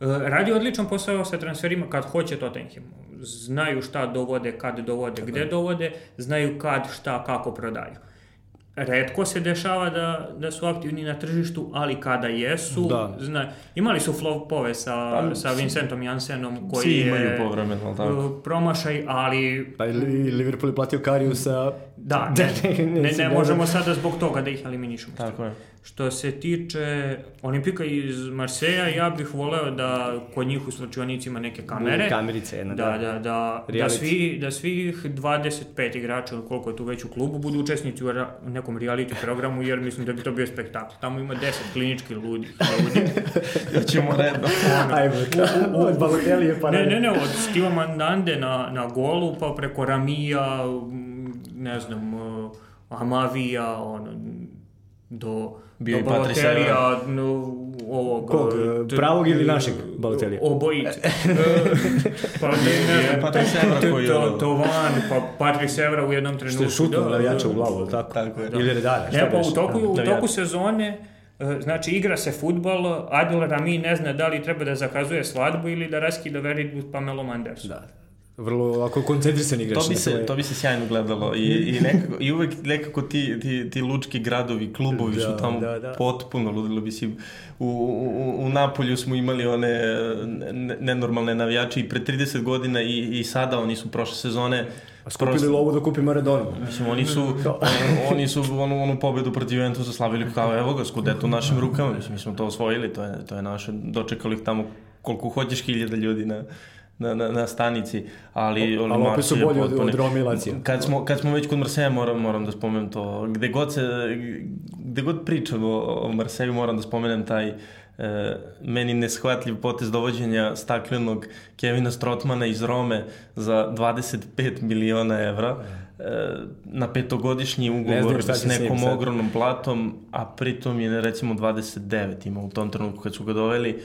e, radi odličan posao sa transferima kad hoće Tottenham. Znaju šta dovode, kad dovode, gde dovode, znaju kad, šta, kako prodaju redko se dešava da, da su aktivni na tržištu, ali kada jesu, da. zna, imali su flopove sa, pa, sa Vincentom Jansenom koji je povremeno, tako. promašaj, ali... Pa i Liverpool je platio Kariju sa... Da, ne, ne, ne, ne možemo sada zbog toga da ih eliminišemo. Tako je. Što se tiče Olimpika iz Marseja, ja bih voleo da kod njih u slučajnicima neke kamere. Kamerice jedna, da. Da, da, da, da, svi, da svih 25 igrača, koliko je tu već u klubu, budu učesnici u nekom reality programu, jer mislim da bi to bio spektakl. Tamo ima 10 klinički ludi. ljudi. ja ćemo redno. Ajmo, od Balotelije pa ne. Ne, ne, od Stiva Mandande na, na golu, pa preko Ramija, ne znam, Amavija, ono, do bio i Balotelija, no, ovog... Kog, t, pravog ili našeg Balotelija? Obojice. pa ne, ne, Patrice Evra koji je... Tovan, pa Patrice Evra u jednom trenutku. Što je šutno da, navijača u glavu, tako? tako je. Ili redara, šta ne, pa u toku, u toku sezone e, Znači, igra se futbol, Adil Rami ne zna da li treba da zakazuje svadbu ili da raskida verit Pamelo Manders. Da, vrlo ako koncentrisan igrač. To bi se, to bi se sjajno gledalo i, i, nekako, i uvek nekako ti, ti, ti lučki gradovi, klubovi da, su tamo da, da. potpuno ludilo. Mislim, u, u, u Napolju smo imali one nenormalne navijače i pre 30 godina i, i sada oni su prošle sezone A skupili prosto, lovu da kupi Maradona. Mislim, oni su, oni su onu, onu pobedu protiv Juventusa slavili kao evo ga, skudeto u našim rukama. Mislim, mi smo to osvojili, to je, to je naše, dočekali ih tamo koliko hoćeš hiljada ljudi na, na, na, na stanici, ali... O, ali opet su bolji od, od Roma i Lacija. Kad smo, kad smo već kod Marseja, moram, moram da spomenem to. Gde god, se, gde god pričam o, o Marseju, moram da spomenem taj e, meni neshvatljiv potez dovođenja staklenog Kevina Strotmana iz Rome za 25 miliona evra e, na petogodišnji ugovor s nekom ogromnom platom, a pritom je recimo 29 ima u tom trenutku kad su ga doveli.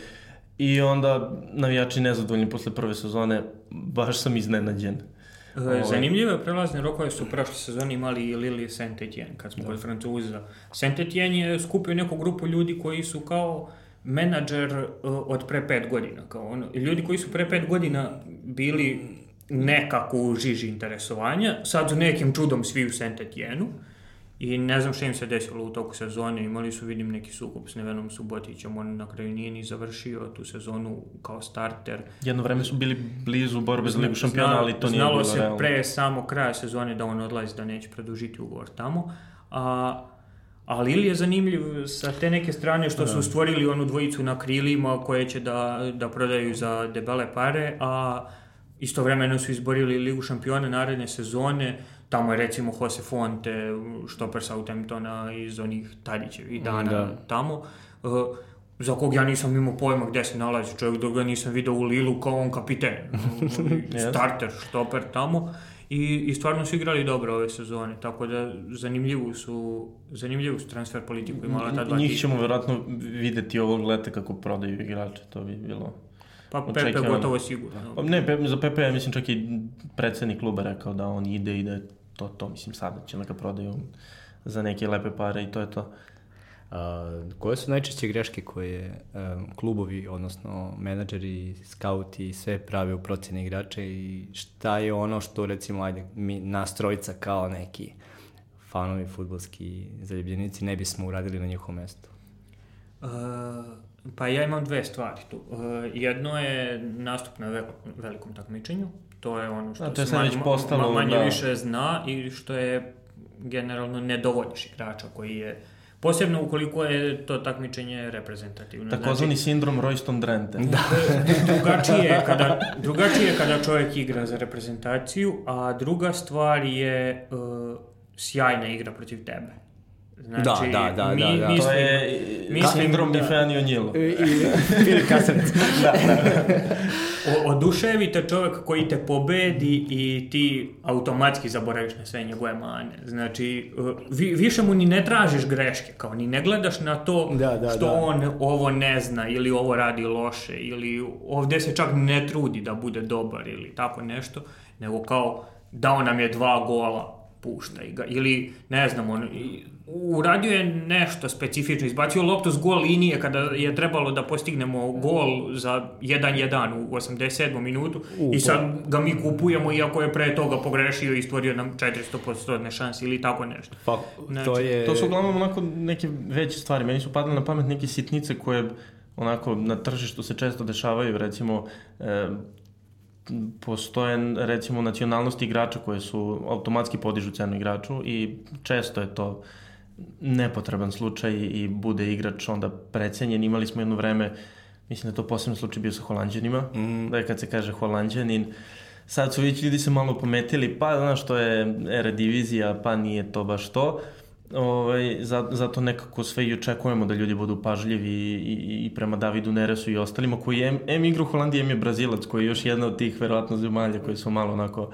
I onda navijači nezadovoljni posle prve sezone, baš sam iznenađen. Ovaj. Zanimljive prelazne rokove su u prošle sezoni imali i Lili Saint Etienne, kad smo da. kod Francuza. Saint Etienne je skupio neku grupu ljudi koji su kao menadžer uh, od pre pet godina. Kao ono, ljudi koji su pre pet godina bili nekako u žiži interesovanja, sad su nekim čudom svi u Saint Etienne-u. I ne znam šta im se desilo u toku sezone, imali su, vidim, neki sukup s Nevenom Subotićem, on na kraju nije ni završio tu sezonu kao starter. Jedno vreme su bili blizu borbe za ligu šampiona, ali to nije bilo realno. Znalo se pre samo kraja sezone da on odlazi, da neće produžiti ugovor tamo. A, ali ili je zanimljiv sa te neke strane što su da. stvorili onu dvojicu na krilima koje će da, da prodaju za debele pare, a istovremeno su izborili ligu šampiona naredne sezone, Tamo je recimo Jose Fonte, štoper Southamptona iz onih Tadićevih dana da. tamo. Uh, za kog ja nisam imao pojma gde se nalazi čovjek, dok ga nisam video u Lilu kao on kapiten, starter, štoper tamo. I, I stvarno su igrali dobro ove sezone, tako da zanimljivu su, zanimljivu su transfer politiku imala ta dva Njih ćemo verovatno videti ovog leta kako prodaju igrače, to bi bilo... Pa Pepe gotovo sigurno. Pa ne, Pepe, za Pepe ja mislim čak i predsednik kluba rekao da on ide i da to, to mislim sada će da ga prodaju za neke lepe pare i to je to. A, koje su najčešće greške koje um, klubovi, odnosno menadžeri, skauti, sve prave u procjeni igrača i šta je ono što recimo, ajde, mi nas trojica kao neki fanovi futbolski zaljubljenici ne bismo uradili na njihovom mestu? Uh, pa ja imam dve stvari tu. Uh, jedno je nastup na velikom takmičenju, to je ono što A, to je se manje, postalo, manje da. više zna i što je generalno ne dovodiš igrača koji je Posebno ukoliko je to takmičenje reprezentativno. Takozvani znači, sindrom Royston Drenthe. Da. drugačije, kada, drugačije kada čovjek igra za reprezentaciju, a druga stvar je uh, sjajna igra protiv tebe. Znači, da, da, da, mi, da, da. Mislim, to je mislim sindrom da, Difeanio Njilo. I Filip Kasanac. da, da. O, oduševite čovek koji te pobedi i ti automatski zaboraviš na sve njegove mane. Znači, vi, više mu ni ne tražiš greške, kao ni ne gledaš na to da, da, što da. on ovo ne zna ili ovo radi loše ili ovde se čak ne trudi da bude dobar ili tako nešto, nego kao dao nam je dva gola puštaj ga. Ili, ne znam, on, uradio je nešto specifično, izbacio loptu s gol linije kada je trebalo da postignemo gol za 1-1 u 87. minutu u, i sad ga mi kupujemo iako je pre toga pogrešio i stvorio nam 400% šanse ili tako nešto. Pa, znači, to, je... to su uglavnom onako neke veće stvari. Meni su padale na pamet neke sitnice koje onako na tržištu se često dešavaju, recimo e, postoje recimo nacionalnosti igrača koje su automatski podižu cenu igraču i često je to nepotreban slučaj i bude igrač onda precenjen. Imali smo jedno vreme, mislim da to posebno slučaj bio sa Holandjanima, mm. da je kad se kaže Holandjanin, sad su već ljudi se malo pometili, pa znaš što je era divizija, pa nije to baš to. Ovaj, zato nekako sve i očekujemo da ljudi budu pažljivi i, i, i prema Davidu Neresu i ostalima koji je M igra u Holandiji, M je Brazilac koji je još jedna od tih verovatno zemalja koji su malo onako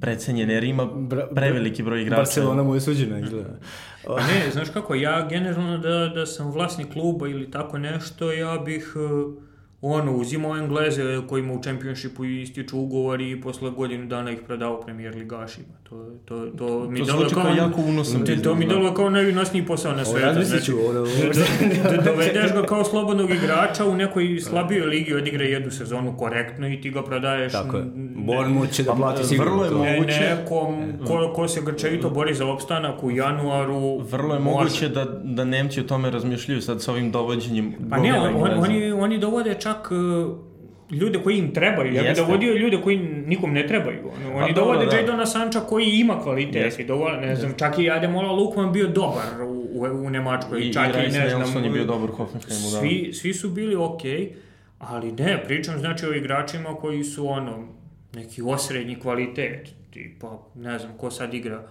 precenjene jer ima preveliki broj igrača. Barcelona mu je suđena izgleda. Pa ne, znaš kako, ja generalno da, da sam vlasnik kluba ili tako nešto, ja bih... Uh ono, uzimao Engleze kojima u Championshipu ističu ugovori i posle godinu dana ih predao premier ligašima. To, to, to mi to deluje kao, kao jako unosan to, to mi deluje kao najunosniji posao na svetu. Razmislit ću ovo. Dovedeš ga kao slobodnog igrača u nekoj slabijoj ligi, odigra jednu sezonu korektno i ti ga prodaješ. Tako je. Bournemouth će da plati sigurno. Vrlo je moguće. Nekom ko, ko se grčevito bori za opstanak u januaru. Vrlo je moguće da, da Nemci o tome razmišljaju sad sa ovim dovođenjem. Pa ne, on, oni, oni dovode čak čak e, ljude koji im trebaju. Ja bih dovodio ljude koji nikom ne trebaju. Oni, oni pa dovode da. Jadona Sanča koji ima kvalitet. I dovode, ne znam, čak i Ademola Lukman bio dobar u, u, u Nemačkoj. I, čak i, i ne znam, je bio dobar u Hoffenheimu. Da. Svi, svi su bili okej, okay, ali ne, pričam znači o igračima koji su ono, neki osrednji kvalitet. Tipa, ne znam, ko sad igra...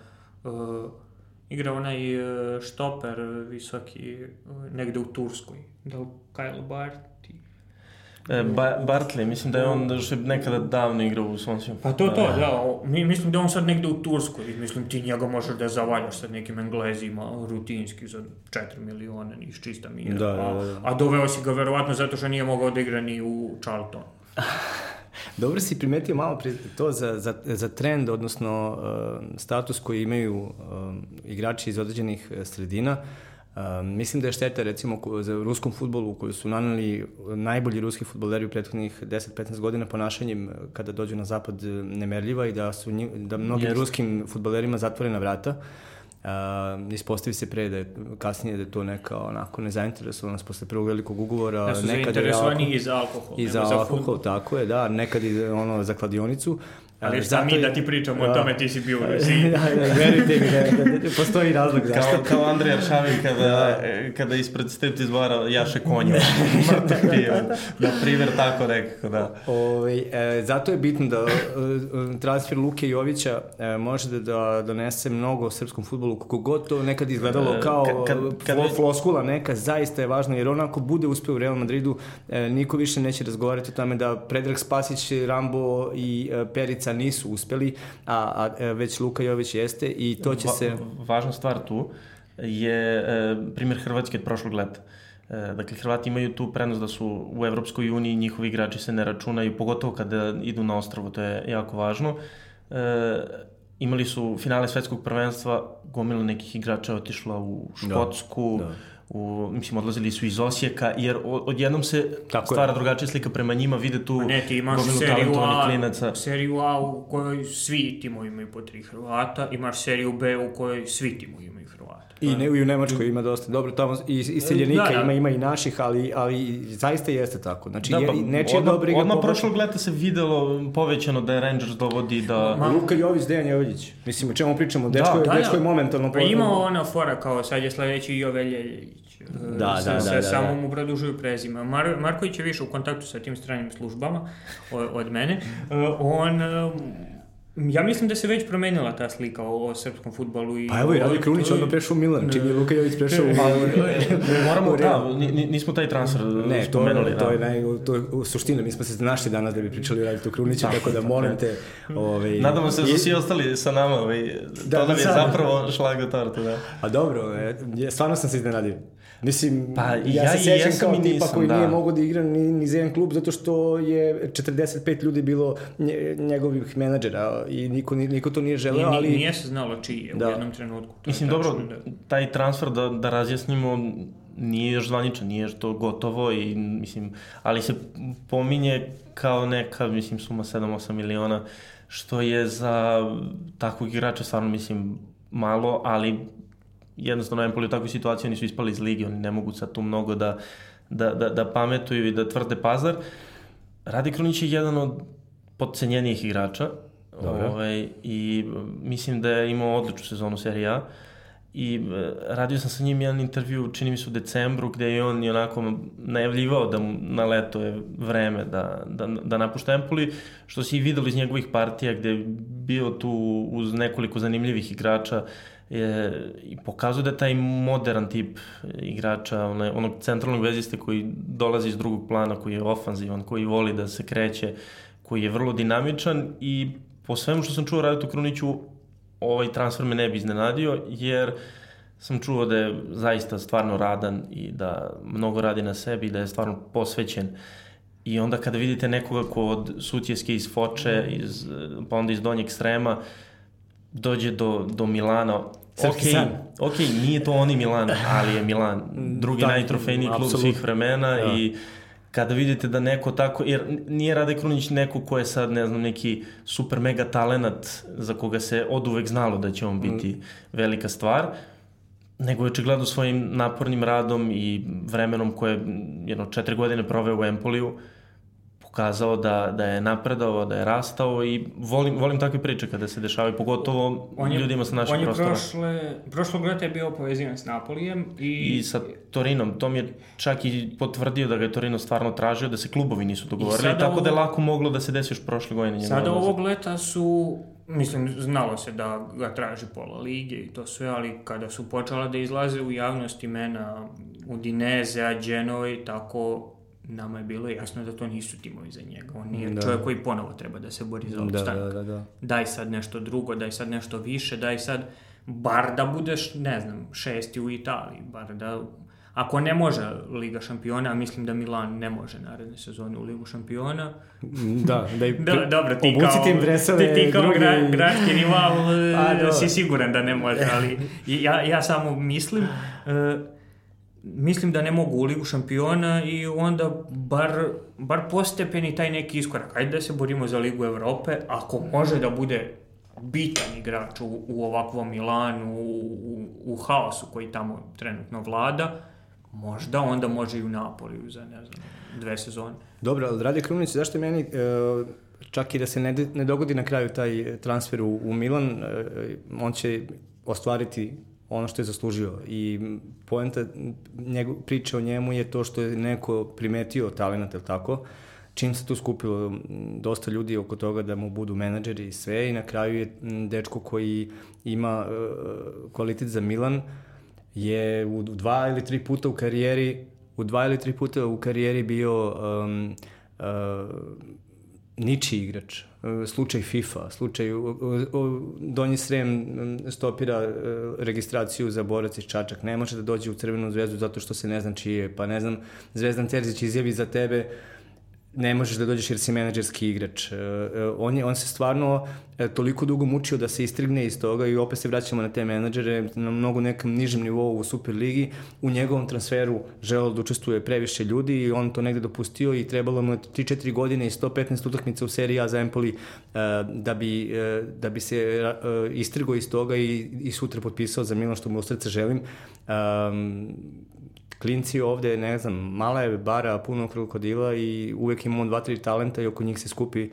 Uh, igra onaj uh, štoper visoki uh, negde u Turskoj. Da li Kyle Bart? E, ba Bartley, mislim da je on da je nekada davno igrao u Swansea. Pa to, to, da. Mi, mislim da on sad negde u Turskoj. Mislim, ti njega možeš da zavaljaš sa nekim Englezima rutinski za 4 miliona, niš čista mira. Da, da, da. A, a doveo si ga verovatno zato što nije mogao da igra ni u Charlton. Dobro si primetio malo pre to za, za, za trend, odnosno uh, status koji imaju uh, igrači iz određenih sredina. Uh, Uh, mislim da je šteta recimo za ruskom futbolu koji su naneli najbolji ruski futboleri u prethodnih 10-15 godina ponašanjem kada dođu na zapad nemerljiva i da su da mnogim Jest. ruskim futbolerima zatvorena vrata. Uh, ispostavi se pre da je kasnije da je to neka onako nezainteresovanost posle prvog velikog ugovora. Da su zainteresovani i za alkohol. I za alkohol, tako je, da, nekad i ono za kladionicu. Ali šta mi da ti pričamo o tome, ti si bio u Rusiji. da, da, verujte mi, da, da, da, postoji razlog zašto. Kao, kao Andrej Aršavin kada, da. kada ispred Step izvara jaše konja. Mrtak bio. Na primjer, tako rekao, da. Ove, ovaj, e, zato je bitno da e, transfer Luke Jovića e, može da, da donese mnogo srpskom futbolu, kako god to nekad izgledalo e, kao kad, kad, kad, floskula neka, zaista je važno, jer onako bude uspeo u Real Madridu, e, niko više neće razgovarati o tome da Predrag Spasić, Rambo i e, Perica Švica nisu uspeli, a, a e, već Luka Jović jeste i to će se... Va, važna stvar tu je e, primjer Hrvatske od prošlog leta. E, dakle, Hrvati imaju tu prednost da su u Evropskoj uniji, njihovi igrači se ne računaju, pogotovo kada idu na ostrovo, to je jako važno. E, imali su finale svetskog prvenstva, gomila nekih igrača otišla u da, Škotsku, da, da u, mislim, odlazili su iz Osijeka, jer odjednom se Tako stvara je. drugačija slika prema njima, vide tu ne, ti imaš seriju A, klinaca. seriju A u kojoj svi timovi imaju po tri Hrvata, imaš seriju B u kojoj svi timovi imaju Hrvata. I, ne, i u Nemačkoj ima dosta dobro, tamo i, i seljenika da, da. ima, ima i naših, ali, ali zaista jeste tako. Znači, da, pa, je, nečija odmah, dobra igra... Odmah prošlog leta se videlo povećano da je Rangers dovodi da... Ma, Luka Jović, Dejan Jović. Mislim, o čemu pričamo? Dečko, da, da, dečko je momentalno... Pa ima ona fora kao sad je sledeći Jove Ljeljić. Da, da, da, da, da. Samo mu produžuju prezima. Mar Marković je više u kontaktu sa tim stranim službama od, mene. Uh, on Ja mislim da se već promenila ta slika o, o srpskom futbolu. I pa evo i Radi Krunić odmah prešao u Milan, čim je Luka Jović prešao u Milan. Moramo, da, nismo taj transfer ne, spomenuli. To, da. to je naj, to je suština, mi smo se našli danas da bi pričali o Raditu Kruniću, tako da molim te... Ovaj, Nadamo se da su svi ostali sa nama, ovaj, da, to nam je zapravo šlag u tortu, da. A dobro, e, stvarno sam se iznenadio. Mislim, pa, ja, ja se sećam kao tipa nisam, koji da. nije mogao da igra ni, ni za jedan klub zato što je 45 ljudi bilo njegovih menadžera i niko, niko to nije želeo, ali... Nije se znalo čiji je da. u jednom trenutku. To Mislim, dobro, da... taj transfer da, da razjasnimo nije još zvaničan, nije još to gotovo i mislim, ali se pominje kao neka, mislim, suma 7-8 miliona, što je za takvog igrača stvarno, mislim, malo, ali jednostavno Empoli u takvoj situaciji, oni su ispali iz ligi, oni ne mogu sad tu mnogo da, da, da, da pametuju i da tvrde pazar. Radi Krunić je jedan od podcenjenijih igrača Dobro. ovaj, i mislim da je imao odličnu sezonu Serie A i e, radio sam sa njim jedan intervju, čini mi se u decembru, gde je on onako najavljivao da mu na leto je vreme da, da, da napušta Empoli, što si i videli iz njegovih partija gde je bio tu uz nekoliko zanimljivih igrača je, i pokazuje da je taj modern tip igrača, onaj, onog centralnog veziste koji dolazi iz drugog plana, koji je ofanzivan, koji voli da se kreće, koji je vrlo dinamičan i po svemu što sam čuo Radito Kruniću, ovaj transfer me ne bi iznenadio, jer sam čuo da je zaista stvarno radan i da mnogo radi na sebi i da je stvarno posvećen. I onda kada vidite nekoga ko od Sutjeske iz Foče, iz, pa onda iz Donjeg Srema, dođe do, do Milana, ok, ok, nije to oni Milan, ali je Milan drugi da, najtrofejniji klub svih vremena da. i kada vidite da neko tako, jer nije Rade Krunić neko ko je sad, ne znam, neki super mega talenat za koga se od uvek znalo da će on biti mm. velika stvar, nego je očigledno svojim napornim radom i vremenom koje jedno četiri godine proveo u Empoliju, uh, pokazao da, da je napredao, da je rastao i volim, volim takve priče kada se dešavaju, pogotovo on je, ljudima sa naših prostora. On je prošle, prošlog leta je bio povezivan s Napolijem i... I sa Torinom, to mi je čak i potvrdio da ga je Torino stvarno tražio, da se klubovi nisu dogovorili, tako ovo, da je lako moglo da se desi još prošle godine. Sada ovog leta su Mislim, znalo se da ga traži pola lige i to sve, ali kada su počela da izlaze u javnost imena Udineze, Genovi, tako nama je bilo jasno da to nisu timovi za njega. On nije da. čovjek koji ponovo treba da se bori za da, opstanak. Da, da, da. Daj sad nešto drugo, daj sad nešto više, daj sad bar da budeš, ne znam, šesti u Italiji, bar da Ako ne može Liga šampiona, a mislim da Milan ne može naredne sezone u Ligu šampiona. Da, da i da, dobro, ti kao, tim dresove, ti, ti kao drugi... gra, gradski rival a, si siguran da ne može, ali ja, ja samo mislim uh, mislim da ne mogu u Ligu šampiona i onda bar, bar postepeni taj neki iskorak. Ajde da se borimo za Ligu Evrope, ako može da bude bitan igrač u, u ovakvom Milanu, u, u, u haosu koji tamo trenutno vlada, možda onda može i u Napoliju za, ne znam, dve sezone. Dobro, ali Rade Krunić, zašto meni, e, čak i da se ne, ne dogodi na kraju taj transfer u, u Milan, e, on će ostvariti ono što je zaslužio. I poenta njegu, priče o njemu je to što je neko primetio talent, ili tako, čim se tu skupilo dosta ljudi oko toga da mu budu menadžeri i sve i na kraju je dečko koji ima uh, kvalitet za Milan je u dva ili tri puta u karijeri u dva ili tri puta u karijeri bio um, uh, niči igrač slučaj FIFA, slučaj Donji Srem stopira e, registraciju za borac iz Čačak, ne može da dođe u Crvenu zvezdu zato što se ne znam čije, pa ne znam, Zvezdan Terzić izjavi za tebe ne možeš da dođeš jer si menadžerski igrač. E, e, on, je, on se stvarno e, toliko dugo mučio da se istrigne iz toga i opet se vraćamo na te menadžere na mnogo nekom nižem nivou u Superligi. U njegovom transferu želeo da učestvuje previše ljudi i on to negde dopustio i trebalo mu 3-4 godine i 115 utakmica u seriji A za Empoli da bi, da bi se istrigo iz toga i, i sutra potpisao za Milan što mu u srce želim. Um, klinci ovde, ne znam, mala je bara, puno krokodila i uvek imamo dva, tri talenta i oko njih se skupi e,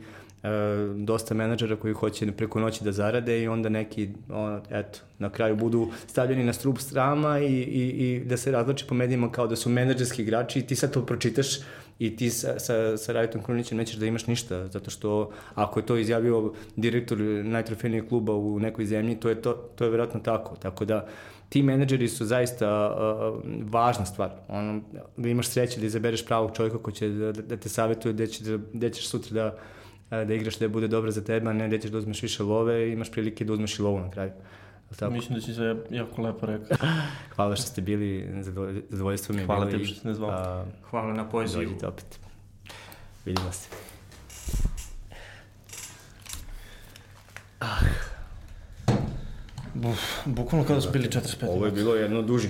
dosta menadžera koji hoće preko noći da zarade i onda neki, on, eto, na kraju budu stavljeni na strup strama i, i, i da se razlači po medijima kao da su menadžerski igrači i ti sad to pročitaš i ti sa, sa, sa Rajotom Krunićem nećeš da imaš ništa, zato što ako je to izjavio direktor najtrofejnijeg kluba u nekoj zemlji, to je, to, to je verovatno tako. Tako da, ti menadžeri su zaista uh, važna stvar. Ono, da imaš sreće da izabereš pravog čovjeka koji će da, da, da te savjetuje gde, će, da, gde ćeš sutra da, da igraš da je bude dobro za tebe, a ne gde ćeš da uzmeš više love i imaš prilike da uzmeš i lovu na kraju. Tako. Mislim da si se jako lepo rekao. Hvala što ste bili, zadovoljstvo mi je Hvala bilo. Hvala tebi što ste ne zvao. Hvala na pozivu. Dođite opet. Vidimo se. Ah. Uf, bukvalno kada su bili 45 minuta. Ovo je bilo jedno duži